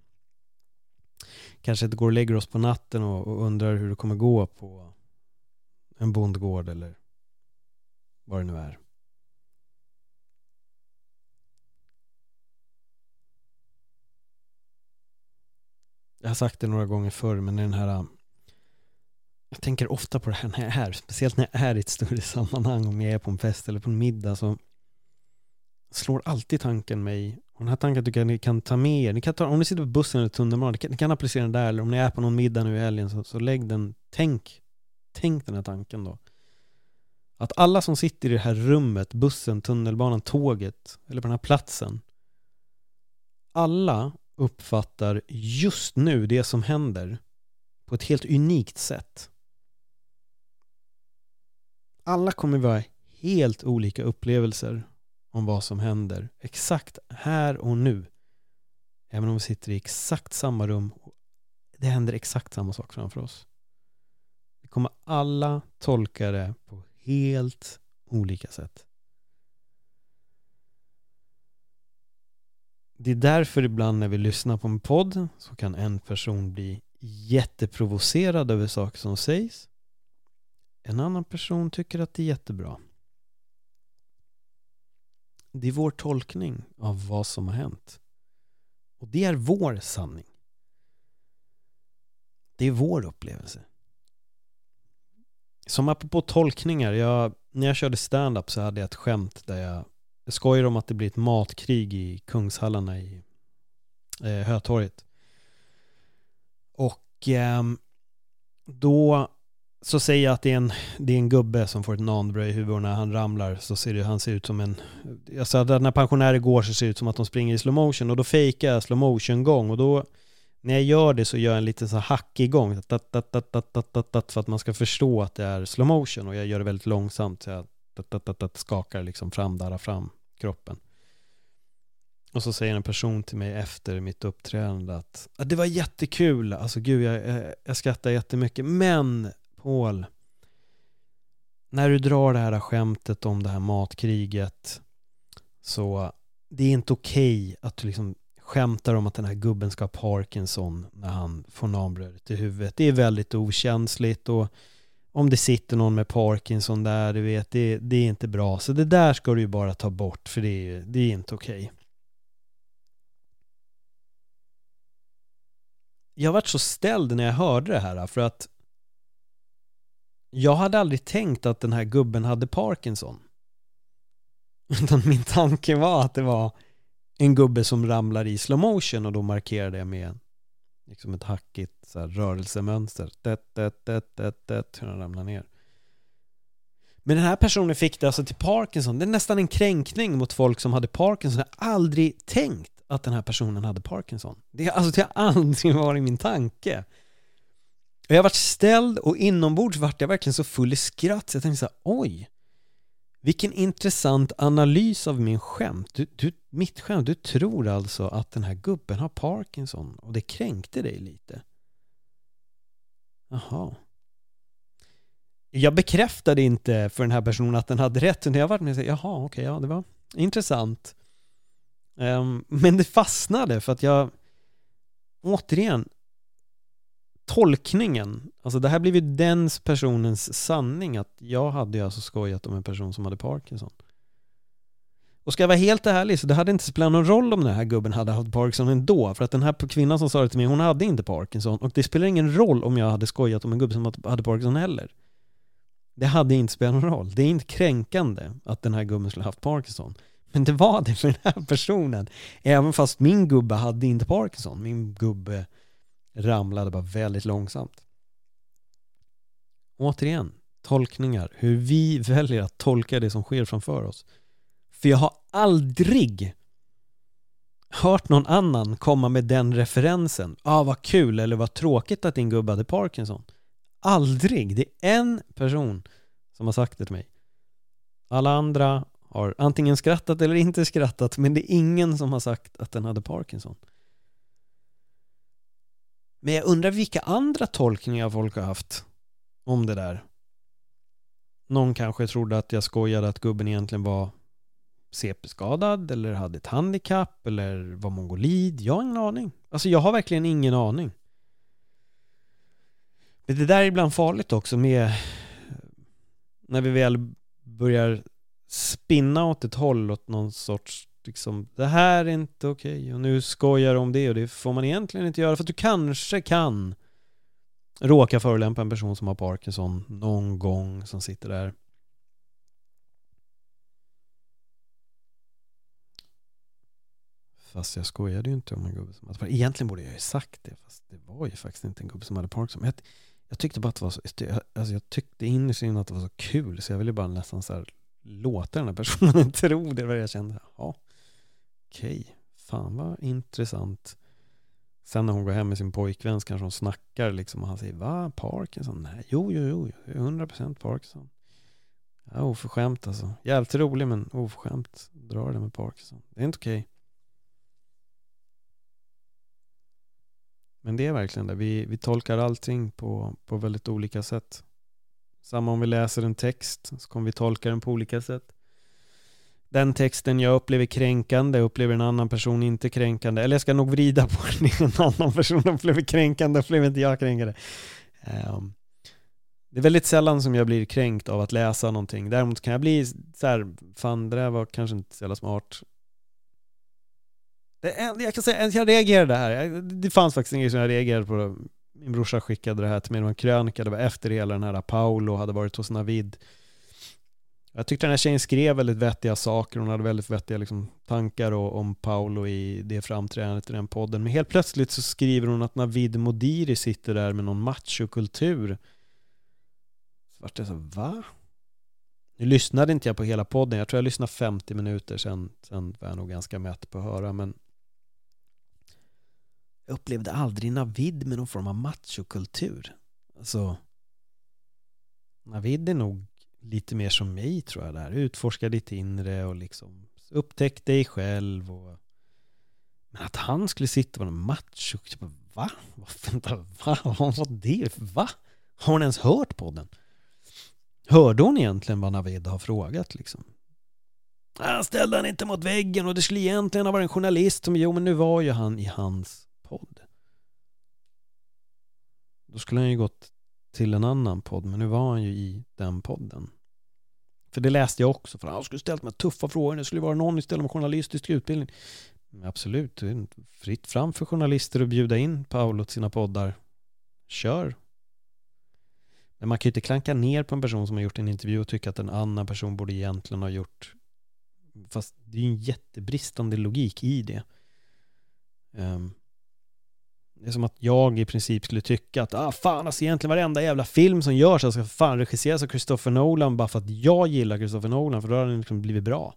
[SPEAKER 1] kanske inte går och lägger oss på natten och, och undrar hur det kommer gå på en bondgård eller vad det nu är. Jag har sagt det några gånger förr, men den här jag tänker ofta på det här när jag är, här speciellt när jag är i ett större sammanhang, om jag är på en fest eller på en middag, så slår alltid tanken mig, och den här tanken tycker jag ni kan ta med er, ni kan ta, om ni sitter på bussen eller tunnelbanan, ni kan, ni kan applicera den där, eller om ni är på någon middag nu i helgen, så, så lägg den, tänk, tänk den här tanken då. Att alla som sitter i det här rummet, bussen, tunnelbanan, tåget, eller på den här platsen, alla uppfattar just nu det som händer på ett helt unikt sätt alla kommer vara helt olika upplevelser om vad som händer exakt här och nu. Även om vi sitter i exakt samma rum. och Det händer exakt samma sak framför oss. Vi kommer alla tolka det på helt olika sätt. Det är därför ibland när vi lyssnar på en podd så kan en person bli jätteprovocerad över saker som sägs en annan person tycker att det är jättebra. Det är vår tolkning av vad som har hänt. Och det är vår sanning. Det är vår upplevelse. Som apropå tolkningar, jag, när jag körde stand-up så hade jag ett skämt där jag, jag skojar om att det blir ett matkrig i Kungshallarna i eh, Hötorget. Och eh, då så säger jag att det är, en, det är en gubbe som får ett nanbröd i huvudet och när han ramlar så ser det, han ser ut som en... Jag sa att när pensionärer går så ser det ut som att de springer i slow motion och då fejkar jag slow motion gång och då när jag gör det så gör jag en liten så hackig gång för att man ska förstå att det är slow motion och jag gör det väldigt långsamt så jag skakar liksom fram, darrar fram kroppen. Och så säger en person till mig efter mitt uppträdande att det var jättekul, alltså gud jag, jag skrattar jättemycket men hål. när du drar det här skämtet om det här matkriget så det är inte okej okay att du liksom skämtar om att den här gubben ska ha Parkinson när han får namnbrödet i huvudet. Det är väldigt okänsligt och om det sitter någon med Parkinson där, du vet, det, det är inte bra. Så det där ska du ju bara ta bort för det är, det är inte okej. Okay. jag vart så ställd när jag hörde det här för att jag hade aldrig tänkt att den här gubben hade Parkinson. Utan min tanke var att det var en gubbe som ramlar i slow motion och då markerade jag med liksom ett hackigt så här, rörelsemönster. Det, det, det, det, det, hur han ramlar ner. Men den här personen fick det alltså till Parkinson. Det är nästan en kränkning mot folk som hade Parkinson. Jag har aldrig tänkt att den här personen hade Parkinson. Det, alltså, det har aldrig varit min tanke. Och jag vart ställd och inombords vart jag verkligen så full i skratt så jag tänkte så här, oj vilken intressant analys av min skämt. Du, du, mitt skämt, du tror alltså att den här gubben har Parkinson och det kränkte dig lite. Jaha. Jag bekräftade inte för den här personen att den hade rätt, utan jag var med och sa, jaha, okej, okay, ja, det var intressant. Um, men det fastnade för att jag, återigen, tolkningen, alltså det här blev ju den personens sanning att jag hade ju alltså skojat om en person som hade Parkinson. Och ska jag vara helt ärlig så det hade inte spelat någon roll om den här gubben hade haft Parkinson ändå för att den här kvinnan som sa det till mig, hon hade inte Parkinson och det spelar ingen roll om jag hade skojat om en gubbe som hade Parkinson heller. Det hade inte spelat någon roll. Det är inte kränkande att den här gubben skulle haft Parkinson. Men det var det för den här personen. Även fast min gubbe hade inte Parkinson. Min gubbe ramlade bara väldigt långsamt. Återigen, tolkningar. Hur vi väljer att tolka det som sker framför oss. För jag har aldrig hört någon annan komma med den referensen. Ah, vad kul eller vad tråkigt att din gubbe hade Parkinson. Aldrig. Det är en person som har sagt det till mig. Alla andra har antingen skrattat eller inte skrattat men det är ingen som har sagt att den hade Parkinson. Men jag undrar vilka andra tolkningar folk har haft om det där. Någon kanske trodde att jag skojade att gubben egentligen var CP-skadad eller hade ett handikapp eller var mongolid. Jag har ingen aning. Alltså jag har verkligen ingen aning. Men det där är ibland farligt också med när vi väl börjar spinna åt ett håll, åt någon sorts liksom, det här är inte okej okay, och nu skojar du om det och det får man egentligen inte göra för att du kanske kan råka förolämpa en person som har Parkinson någon gång som sitter där. Fast jag skojade ju inte om en gubbe som hade Egentligen borde jag ju sagt det fast det var ju faktiskt inte en gubbe som hade Parkinson. Jag, jag tyckte bara att det var så, alltså jag tyckte innerst inne att det var så kul så jag ville bara nästan så här låta den här personen tro det var det jag kände. Ja, okej, okay. fan vad intressant. Sen när hon går hem med sin pojkvän så kanske hon snackar liksom och han säger va, Parkinson? Nej, jo, jo, jo, 100% Parkinson. Ja, oförskämt alltså. Jävligt rolig men oförskämt. Drar det med Parkinson. Det är inte okej. Okay. Men det är verkligen det. Vi, vi tolkar allting på, på väldigt olika sätt. Samma om vi läser en text så kommer vi tolka den på olika sätt. Den texten jag upplever kränkande upplever en annan person inte kränkande. Eller jag ska nog vrida på det. En annan person upplever kränkande upplever inte jag kränkande. Um, det är väldigt sällan som jag blir kränkt av att läsa någonting. Däremot kan jag bli så här, fan det där var kanske inte så jävla smart. Det, jag kan säga, jag reagerade här. Det fanns faktiskt en grej som jag reagerade på min brorsa skickade det här till mig, det var en krönika, det var efter hela den här Paolo hade varit hos Navid. Jag tyckte den här tjejen skrev väldigt vettiga saker, hon hade väldigt vettiga liksom, tankar och, om Paolo i det framträdandet i den podden. Men helt plötsligt så skriver hon att Navid Modiri sitter där med någon machokultur. Så vart det så, va? Nu lyssnade inte jag på hela podden, jag tror jag lyssnade 50 minuter, sen, sen var jag nog ganska mätt på att höra, men jag upplevde aldrig Navid med någon form av machokultur. Alltså, Navid är nog lite mer som mig tror jag där. Utforska ditt inre och liksom upptäck dig själv och men att han skulle sitta och vara macho, jag bara, va? Vänta, va? Vad var det? Va? Har hon ens hört podden? Hörde hon egentligen vad Navid har frågat liksom? Han ställde han inte mot väggen och det skulle egentligen ha varit en journalist som, jo men nu var ju han i hans podd. Då skulle han ju gått till en annan podd, men nu var han ju i den podden. För det läste jag också, för han skulle ställt mig tuffa frågor, det skulle vara någon istället med journalistisk utbildning. Absolut, det är fritt fram för journalister att bjuda in Paolo till sina poddar. Kör! Men man kan ju inte klanka ner på en person som har gjort en intervju och tycka att en annan person borde egentligen ha gjort Fast det är ju en jättebristande logik i det. Um, det är som att jag i princip skulle tycka att ah, fan alltså egentligen varenda jävla film som görs alltså, ska fan regisseras av Christopher Nolan bara för att jag gillar Christopher Nolan för då har den liksom blivit bra.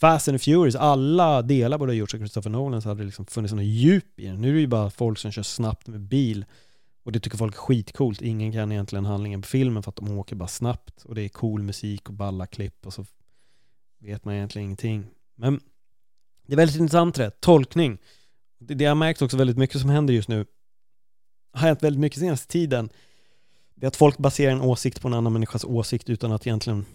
[SPEAKER 1] Fast and Furious, alla delar borde ha gjorts av Christopher Nolan så hade det liksom funnits något djup i den. Nu är det ju bara folk som kör snabbt med bil och det tycker folk är skitcoolt. Ingen kan egentligen handlingen på filmen för att de åker bara snabbt och det är cool musik och balla klipp och så vet man egentligen ingenting. Men det är väldigt intressant det, tolkning. Det, det har märkt också väldigt mycket som händer just nu. Har hänt väldigt mycket senaste tiden. Det är att folk baserar en åsikt på en annan människas åsikt utan att egentligen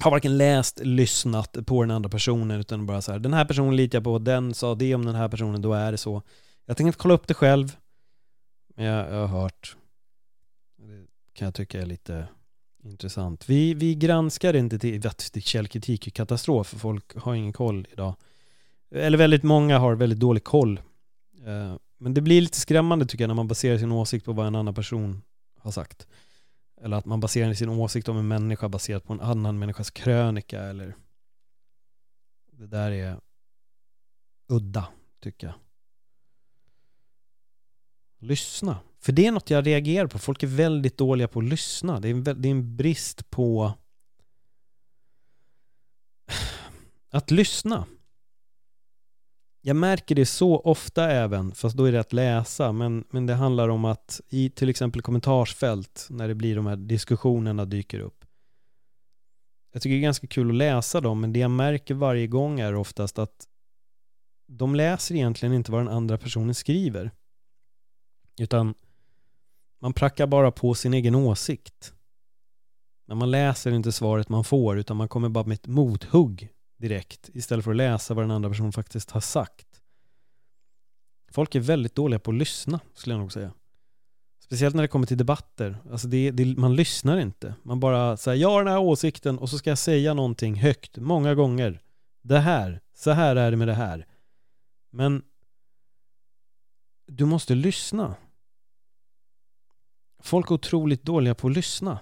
[SPEAKER 1] har varken läst, lyssnat på den andra personen utan bara så här, den här personen litar jag på, den sa det om den här personen, då är det så. Jag tänker inte kolla upp det själv, men jag, jag har hört. Det kan jag tycka är lite intressant. Vi, vi granskar inte till, vettig källkritik och katastrof, för folk har ingen koll idag. Eller väldigt många har väldigt dålig koll. Eh, men det blir lite skrämmande tycker jag när man baserar sin åsikt på vad en annan person har sagt. Eller att man baserar sin åsikt om en människa baserat på en annan människas krönika eller Det där är udda, tycker jag. Lyssna. För det är något jag reagerar på. Folk är väldigt dåliga på att lyssna. Det är en, det är en brist på att lyssna. Jag märker det så ofta även, fast då är det att läsa, men, men det handlar om att i till exempel kommentarsfält, när det blir de här diskussionerna dyker upp. Jag tycker det är ganska kul att läsa dem, men det jag märker varje gång är oftast att de läser egentligen inte vad den andra personen skriver. Utan man prackar bara på sin egen åsikt. Men man läser inte svaret man får, utan man kommer bara med ett mothugg direkt istället för att läsa vad den andra personen faktiskt har sagt. Folk är väldigt dåliga på att lyssna, skulle jag nog säga. Speciellt när det kommer till debatter. Alltså det, det, man lyssnar inte. Man bara säger jag har den här åsikten och så ska jag säga någonting högt många gånger. Det här, så här är det med det här. Men du måste lyssna. Folk är otroligt dåliga på att lyssna.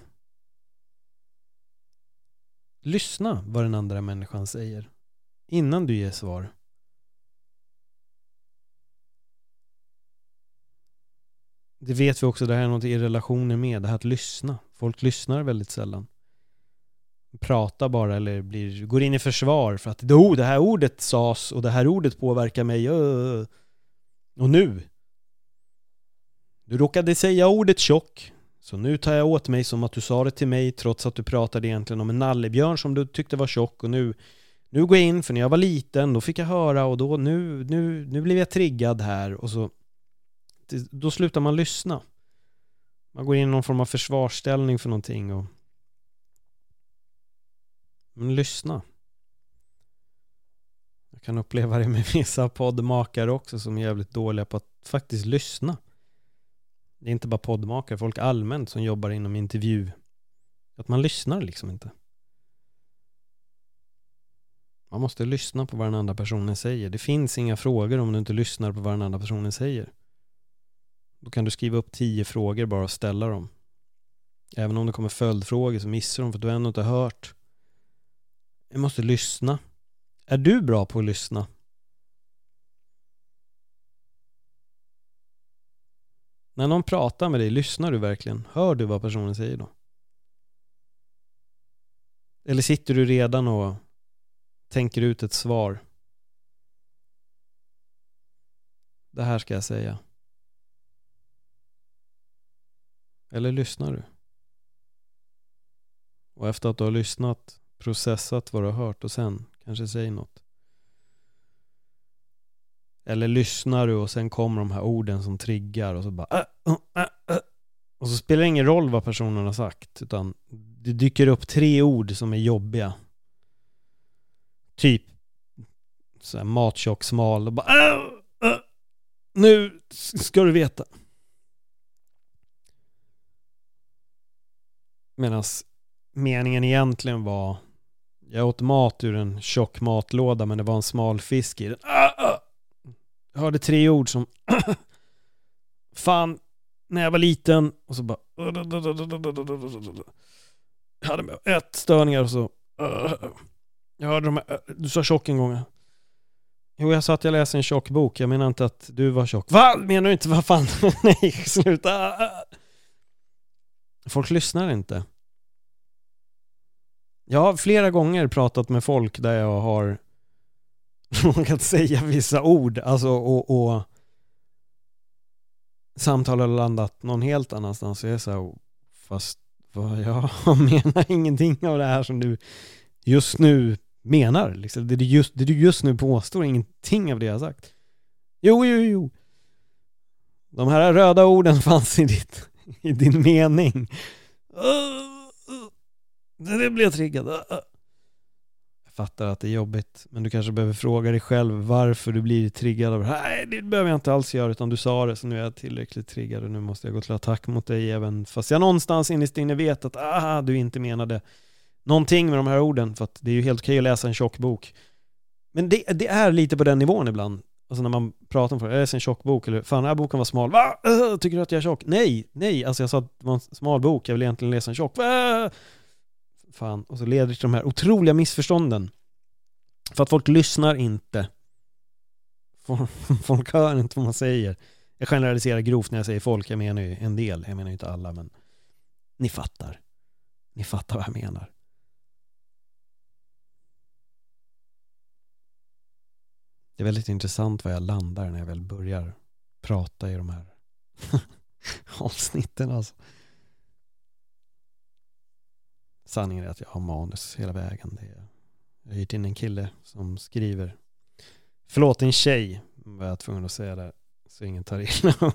[SPEAKER 1] Lyssna vad den andra människan säger innan du ger svar. Det vet vi också, det här är något i relationer med, det här att lyssna. Folk lyssnar väldigt sällan. Pratar bara eller blir, går in i försvar för att oh, det här ordet sas och det här ordet påverkar mig. Och nu? Du råkade säga ordet tjock. Så nu tar jag åt mig som att du sa det till mig trots att du pratade egentligen om en nallebjörn som du tyckte var tjock och nu nu går jag in för när jag var liten då fick jag höra och då nu, nu, nu blev jag triggad här och så då slutar man lyssna. Man går in i någon form av försvarsställning för någonting och men lyssna. Jag kan uppleva det med vissa poddmakare också som är jävligt dåliga på att faktiskt lyssna. Det är inte bara poddmakare, folk allmänt som jobbar inom intervju. Att man lyssnar liksom inte. Man måste lyssna på vad den andra personen säger. Det finns inga frågor om du inte lyssnar på vad den andra personen säger. Då kan du skriva upp tio frågor bara och ställa dem. Även om det kommer följdfrågor så missar de för att du ännu inte har hört. Du måste lyssna. Är du bra på att lyssna? När någon pratar med dig, lyssnar du verkligen? Hör du vad personen säger då? Eller sitter du redan och tänker ut ett svar? Det här ska jag säga. Eller lyssnar du? Och efter att du har lyssnat, processat vad du har hört och sen kanske säger något. Eller lyssnar du och sen kommer de här orden som triggar och så bara äh, äh, äh, äh. Och så spelar det ingen roll vad personen har sagt utan det dyker upp tre ord som är jobbiga. Typ så här mattjock, smal och bara. Äh, äh, nu ska du veta. Medan meningen egentligen var Jag åt mat ur en tjock matlåda men det var en smal fisk i den. Ah, hörde tre ord som Fan, när jag var liten och så bara Jag hade ett störningar och så Jag hörde de här, du sa tjock en gång Jo, jag sa att jag läser en tjock bok. Jag menar inte att du var tjock. Va? Menar du inte? Vad fan? Nej, sluta. Folk lyssnar inte. Jag har flera gånger pratat med folk där jag har råkat säga vissa ord, alltså och, och samtal har landat någon helt annanstans. Jag är så här, fast vad, jag menar ingenting av det här som du just nu menar. Liksom. Det, du just, det du just nu påstår ingenting av det jag har sagt. Jo, jo, jo. De här röda orden fanns i, ditt, i din mening. Uh, uh. Det blev jag triggad. Uh, Fattar att det är jobbigt, men du kanske behöver fråga dig själv varför du blir triggad av det Nej, det behöver jag inte alls göra, utan du sa det, så nu är jag tillräckligt triggad och nu måste jag gå till attack mot dig även fast jag någonstans innerst inne vet att ah, du inte menade någonting med de här orden, för att det är ju helt okej att läsa en tjock bok. Men det, det är lite på den nivån ibland. Alltså när man pratar om folk, jag läser en tjock bok, eller fan den här boken var smal, va? Uh, tycker du att jag är tjock? Nej, nej, alltså jag sa att det var en smal bok, jag vill egentligen läsa en tjock. Uh! Fan, och så leder det till de här otroliga missförstånden. För att folk lyssnar inte. Folk hör inte vad man säger. Jag generaliserar grovt när jag säger folk, jag menar ju en del, jag menar ju inte alla, men ni fattar. Ni fattar vad jag menar. Det är väldigt intressant var jag landar när jag väl börjar prata i de här avsnitten alltså. Sanningen är att jag har manus hela vägen. Det är, jag har hyrt in en kille som skriver. Förlåt, en tjej var jag tvungen att säga där. Så ingen tar illa upp.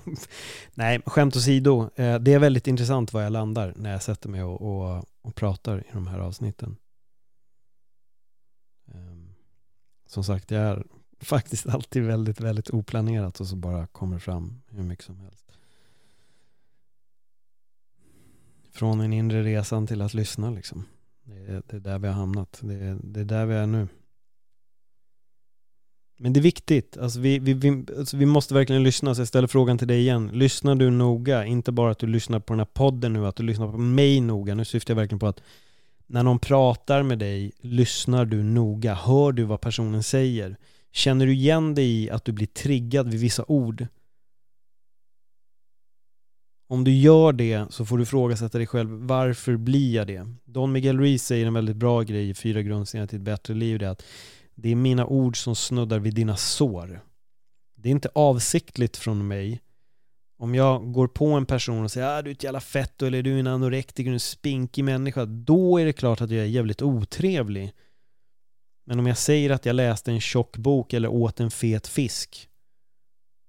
[SPEAKER 1] Nej, skämt åsido. Eh, det är väldigt intressant var jag landar när jag sätter mig och, och, och pratar i de här avsnitten. Ehm, som sagt, jag är faktiskt alltid väldigt, väldigt oplanerat och så bara kommer fram hur mycket som helst. Från den inre resan till att lyssna liksom. Det är, det är där vi har hamnat. Det är, det är där vi är nu. Men det är viktigt. Alltså vi, vi, vi, alltså vi måste verkligen lyssna. Så jag ställer frågan till dig igen. Lyssnar du noga? Inte bara att du lyssnar på den här podden nu, att du lyssnar på mig noga. Nu syftar jag verkligen på att när någon pratar med dig, lyssnar du noga? Hör du vad personen säger? Känner du igen dig i att du blir triggad vid vissa ord? Om du gör det så får du frågasätta dig själv, varför blir jag det? Don Miguel Ruiz säger en väldigt bra grej i Fyra grundstenar till ett bättre liv, det är att det är mina ord som snuddar vid dina sår. Det är inte avsiktligt från mig. Om jag går på en person och säger ah, du är ett jävla fetto eller du är en anorektiker, en spinkig människa, då är det klart att jag är jävligt otrevlig. Men om jag säger att jag läste en tjock bok eller åt en fet fisk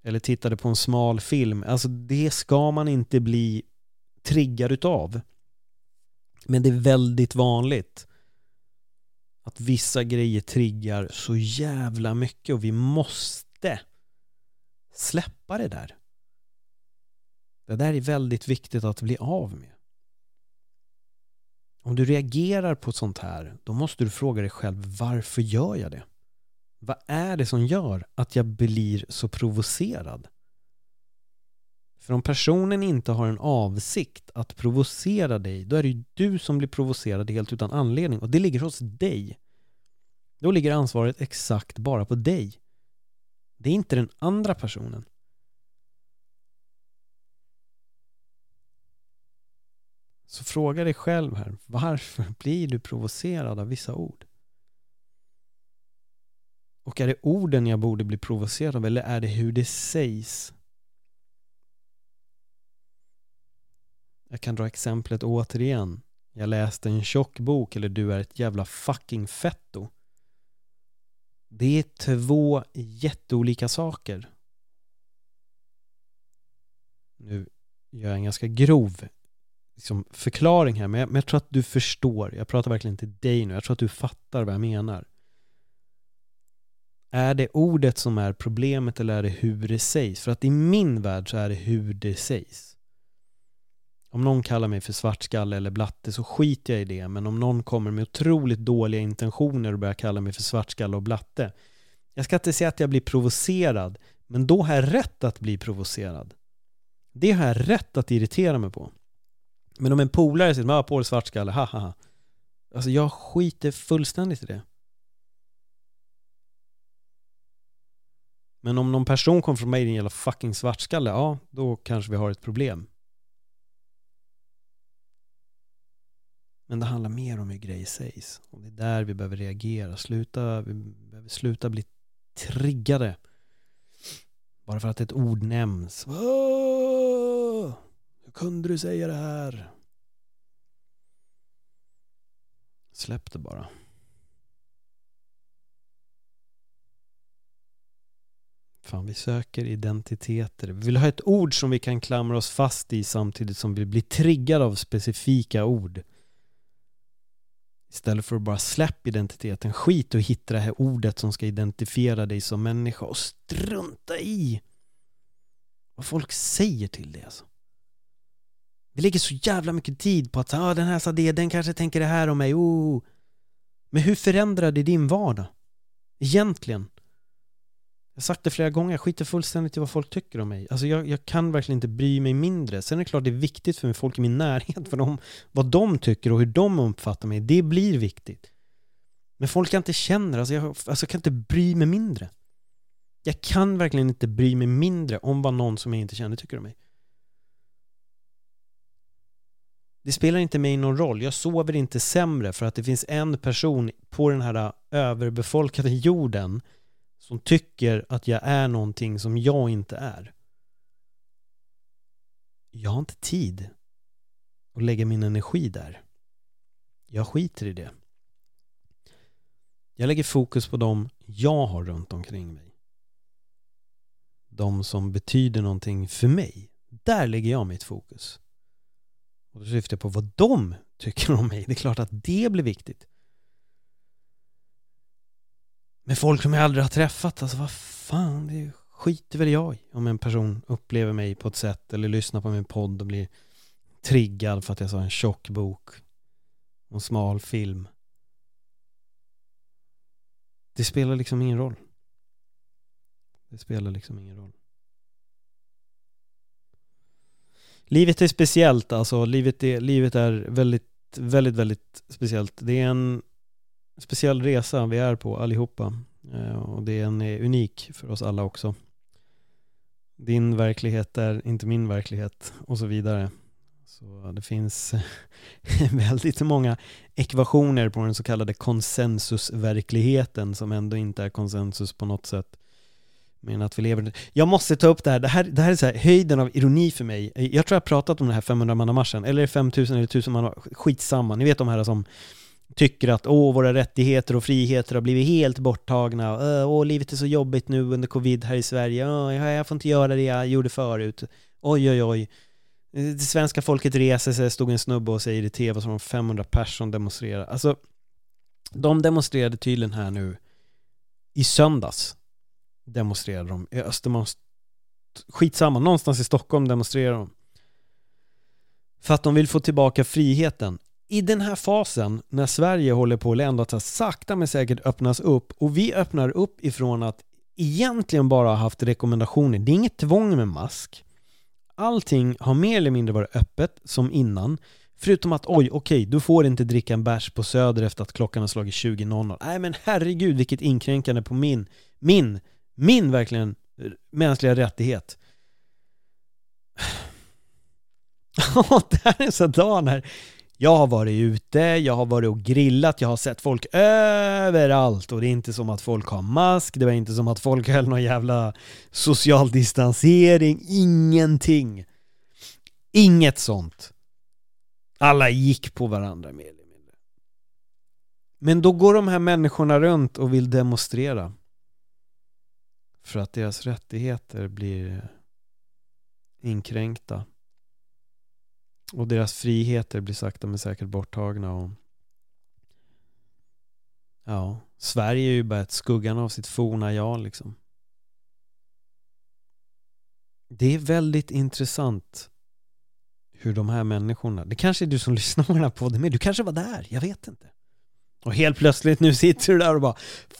[SPEAKER 1] eller tittade på en smal film, alltså det ska man inte bli triggad utav. Men det är väldigt vanligt att vissa grejer triggar så jävla mycket och vi måste släppa det där. Det där är väldigt viktigt att bli av med. Om du reagerar på sånt här, då måste du fråga dig själv varför gör jag det? Vad är det som gör att jag blir så provocerad? För om personen inte har en avsikt att provocera dig, då är det ju du som blir provocerad helt utan anledning och det ligger hos dig. Då ligger ansvaret exakt bara på dig. Det är inte den andra personen. Så fråga dig själv här, varför blir du provocerad av vissa ord? Och är det orden jag borde bli provocerad av eller är det hur det sägs? Jag kan dra exemplet återigen. Jag läste en tjock bok eller du är ett jävla fucking fetto. Det är två jätteolika saker. Nu gör jag en ganska grov liksom, förklaring här, men jag, men jag tror att du förstår. Jag pratar verkligen till dig nu. Jag tror att du fattar vad jag menar. Är det ordet som är problemet eller är det hur det sägs? För att i min värld så är det hur det sägs. Om någon kallar mig för svartskalle eller blatte så skiter jag i det. Men om någon kommer med otroligt dåliga intentioner och börjar kalla mig för svartskalle och blatte. Jag ska inte säga att jag blir provocerad. Men då har jag rätt att bli provocerad. Det har jag rätt att irritera mig på. Men om en polare säger ah, att Paul svartskalle, ha ha ha. Alltså jag skiter fullständigt i det. Men om någon person kommer från mig, din jävla fucking svartskalle, ja, då kanske vi har ett problem. Men det handlar mer om hur grejer sägs. Och det är där vi behöver reagera. Sluta, vi behöver sluta bli triggade. Bara för att ett ord nämns. Hur kunde du säga det här? Släpp det bara. Fan, vi söker identiteter. Vi vill ha ett ord som vi kan klamra oss fast i samtidigt som vi blir triggade av specifika ord. Istället för att bara släppa identiteten. Skit och hitta det här ordet som ska identifiera dig som människa och strunta i vad folk säger till dig alltså. Vi lägger så jävla mycket tid på att ah, den här sa det, den kanske tänker det här om mig. Oh. Men hur förändrar det din vardag? Egentligen. Jag har sagt det flera gånger, jag skiter fullständigt i vad folk tycker om mig. Alltså jag, jag, kan verkligen inte bry mig mindre. Sen är det klart det är viktigt för mig, folk i min närhet, för dem, vad de tycker och hur de uppfattar mig. Det blir viktigt. Men folk jag inte känner, alltså jag, alltså jag kan inte bry mig mindre. Jag kan verkligen inte bry mig mindre om vad någon som jag inte känner tycker om mig. Det spelar inte mig någon roll. Jag sover inte sämre för att det finns en person på den här överbefolkade jorden som tycker att jag är någonting som jag inte är. Jag har inte tid att lägga min energi där. Jag skiter i det. Jag lägger fokus på dem jag har runt omkring mig. De som betyder någonting för mig. Där lägger jag mitt fokus. Och då syftar jag på vad de tycker om mig. Det är klart att det blir viktigt. Med folk som jag aldrig har träffat, alltså vad fan, det skiter väl jag i om en person upplever mig på ett sätt eller lyssnar på min podd och blir triggad för att jag sa en tjock bok och en smal film. Det spelar liksom ingen roll. Det spelar liksom ingen roll. Livet är speciellt alltså. Livet är, livet är väldigt, väldigt, väldigt speciellt. Det är en speciell resa vi är på allihopa. Eh, och det är en eh, unik för oss alla också. Din verklighet är inte min verklighet och så vidare. Så det finns väldigt många ekvationer på den så kallade konsensusverkligheten som ändå inte är konsensus på något sätt. Men att vi lever... Jag måste ta upp det här, det här, det här är så här, höjden av ironi för mig. Jag tror jag har pratat om den här 500-mannamarschen, eller 5000 eller 1000 man skitsamma. Ni vet de här som tycker att åh, våra rättigheter och friheter har blivit helt borttagna. Åh, livet är så jobbigt nu under covid här i Sverige. Åh, jag får inte göra det jag gjorde förut. Oj, oj, oj. Det svenska folket reser sig, stod en snubbe och säger i tv som 500 personer demonstrerar. Alltså, de demonstrerade tydligen här nu i söndags demonstrerade de. I Östermalm, skitsamma, någonstans i Stockholm demonstrerar de. För att de vill få tillbaka friheten. I den här fasen, när Sverige håller på att ändå att sakta men säkert öppnas upp och vi öppnar upp ifrån att egentligen bara ha haft rekommendationer. Det är inget tvång med mask. Allting har mer eller mindre varit öppet som innan. Förutom att oj, okej, okay, du får inte dricka en bärs på Söder efter att klockan har slagit 20.00. Nej men herregud vilket inkränkande på min, min min verkligen mänskliga rättighet. Ja, det här är en sån dag när jag har varit ute, jag har varit och grillat, jag har sett folk överallt och det är inte som att folk har mask, det var inte som att folk höll någon jävla social distansering, ingenting. Inget sånt. Alla gick på varandra mer eller mindre. Men då går de här människorna runt och vill demonstrera. För att deras rättigheter blir inkränkta. Och deras friheter blir sakta men säkert borttagna. Och ja, Sverige är ju bara ett skuggan av sitt forna jag liksom. Det är väldigt intressant hur de här människorna, det kanske är du som lyssnar på den här podden med, du kanske var där, jag vet inte. Och helt plötsligt nu sitter du där och bara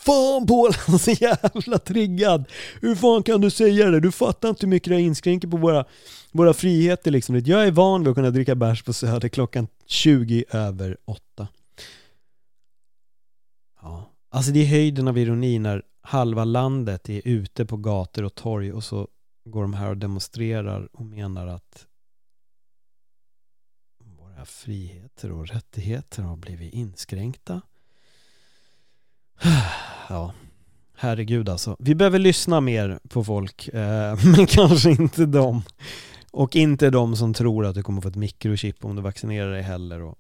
[SPEAKER 1] Fan Paul, han är så jävla triggad! Hur fan kan du säga det? Du fattar inte hur mycket det inskränker på våra, våra friheter liksom. Jag är van vid att kunna dricka bärs på Söder klockan 20 över 8. Ja, alltså det är höjden av ironi när halva landet är ute på gator och torg och så går de här och demonstrerar och menar att våra friheter och rättigheter har blivit inskränkta. Ja, herregud alltså. Vi behöver lyssna mer på folk, eh, men kanske inte dem. Och inte de som tror att du kommer få ett mikrochip om du vaccinerar dig heller. Och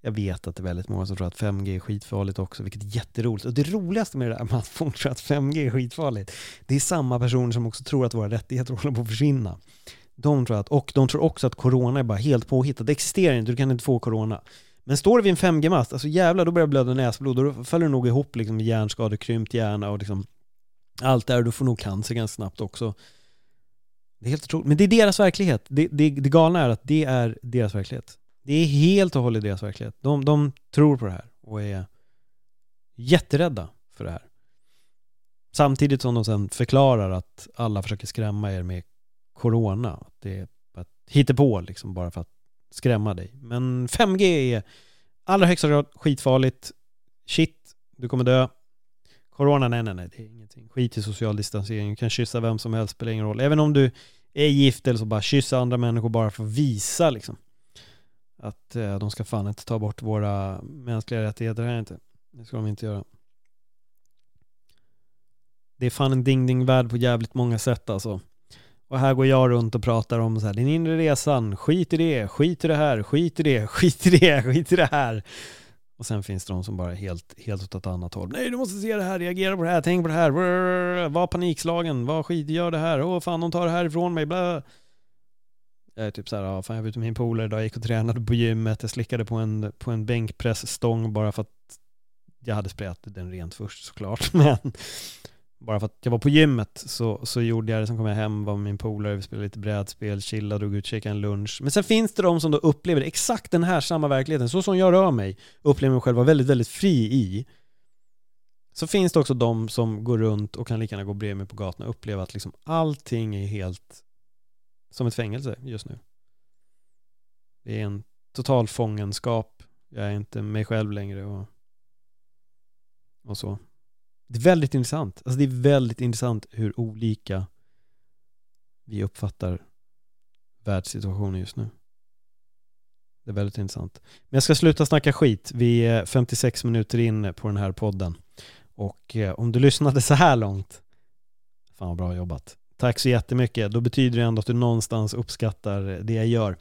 [SPEAKER 1] jag vet att det är väldigt många som tror att 5G är skitfarligt också, vilket är jätteroligt. Och det roligaste med det där med att folk tror att 5G är skitfarligt, det är samma personer som också tror att våra rättigheter håller på att försvinna. De tror att, och de tror också att corona är bara helt påhittat. Det existerar inte, du kan inte få corona. Men står du vid en 5G-mast, alltså jävlar, då börjar det blöda näsblod. Då faller du nog ihop liksom med hjärnskador, krympt hjärna och liksom allt där. Du får nog cancer ganska snabbt också. Det är helt otroligt. Men det är deras verklighet. Det, det, det galna är att det är deras verklighet. Det är helt och hållet deras verklighet. De, de tror på det här och är jätterädda för det här. Samtidigt som de sen förklarar att alla försöker skrämma er med corona. Det är att på liksom bara för att skrämma dig. Men 5G är allra högsta grad skitfarligt. Shit, du kommer dö. Corona, nej, nej, nej, det är ingenting. Skit i social distansering. Du kan kyssa vem som helst, spelar ingen roll. Även om du är gift eller så, bara kyssa andra människor bara för att visa liksom. Att eh, de ska fan inte ta bort våra mänskliga rättigheter här inte. Det ska de inte göra. Det är fan en ding-ding-värld på jävligt många sätt alltså. Och här går jag runt och pratar om så här, den inre resan, skit i det, skit i det här, skit i det, skit i det, skit i det här. Och sen finns det de som bara är helt, helt åt ett annat håll. Nej, du måste se det här, reagera på det här, tänk på det här, var panikslagen, var skit, gör det här, åh fan, de tar det här ifrån mig, bla. Jag är typ så här, ja, fan jag var ute med min polare idag, jag gick och tränade på gymmet, jag slickade på en, på en bänkpressstång bara för att jag hade sprayat den rent först såklart, men bara för att jag var på gymmet så, så gjorde jag det, sen kom jag hem, var med min polare, vi spelade lite brädspel, chillade, drog ut, käkade en lunch. Men sen finns det de som då upplever exakt den här samma verkligheten, så som jag rör mig, upplever mig själv vara väldigt, väldigt fri i. Så finns det också de som går runt och kan lika gärna gå bredvid mig på gatan och uppleva att liksom allting är helt som ett fängelse just nu. Det är en total fångenskap. Jag är inte mig själv längre och, och så. Det är väldigt intressant. Alltså det är väldigt intressant hur olika vi uppfattar världssituationen just nu. Det är väldigt intressant. Men jag ska sluta snacka skit. Vi är 56 minuter in på den här podden. Och eh, om du lyssnade så här långt, fan vad bra jobbat. Tack så jättemycket. Då betyder det ändå att du någonstans uppskattar det jag gör.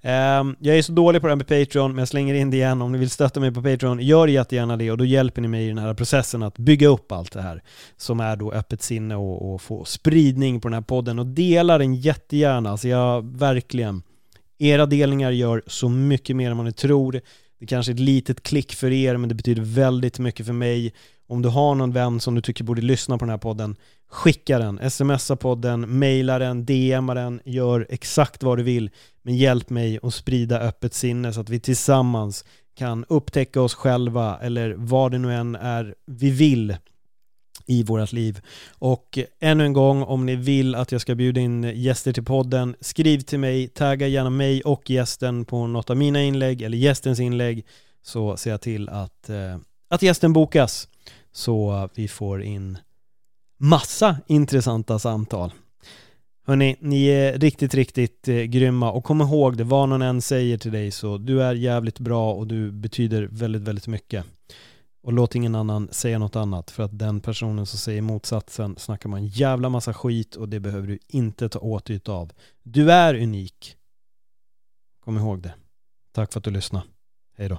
[SPEAKER 1] Ehm, jag är så dålig på det här med Patreon, men jag slänger in det igen. Om ni vill stötta mig på Patreon, gör jättegärna det och då hjälper ni mig i den här processen att bygga upp allt det här som är då öppet sinne och, och få spridning på den här podden och dela den jättegärna. Alltså jag verkligen, era delningar gör så mycket mer än vad ni tror. Det kanske är ett litet klick för er, men det betyder väldigt mycket för mig. Om du har någon vän som du tycker borde lyssna på den här podden, skicka den, smsa podden, mejla den, DMa den, gör exakt vad du vill. Men hjälp mig att sprida öppet sinne så att vi tillsammans kan upptäcka oss själva eller vad det nu än är vi vill i vårt liv. Och ännu en gång, om ni vill att jag ska bjuda in gäster till podden, skriv till mig, tagga gärna mig och gästen på något av mina inlägg eller gästens inlägg så ser jag till att, eh, att gästen bokas så vi får in massa intressanta samtal. Hörni, ni är riktigt, riktigt eh, grymma och kom ihåg det, vad någon än säger till dig så du är jävligt bra och du betyder väldigt, väldigt mycket. Och låt ingen annan säga något annat för att den personen som säger motsatsen snackar man en jävla massa skit och det behöver du inte ta åt dig av. Du är unik. Kom ihåg det. Tack för att du lyssnade. Hej då.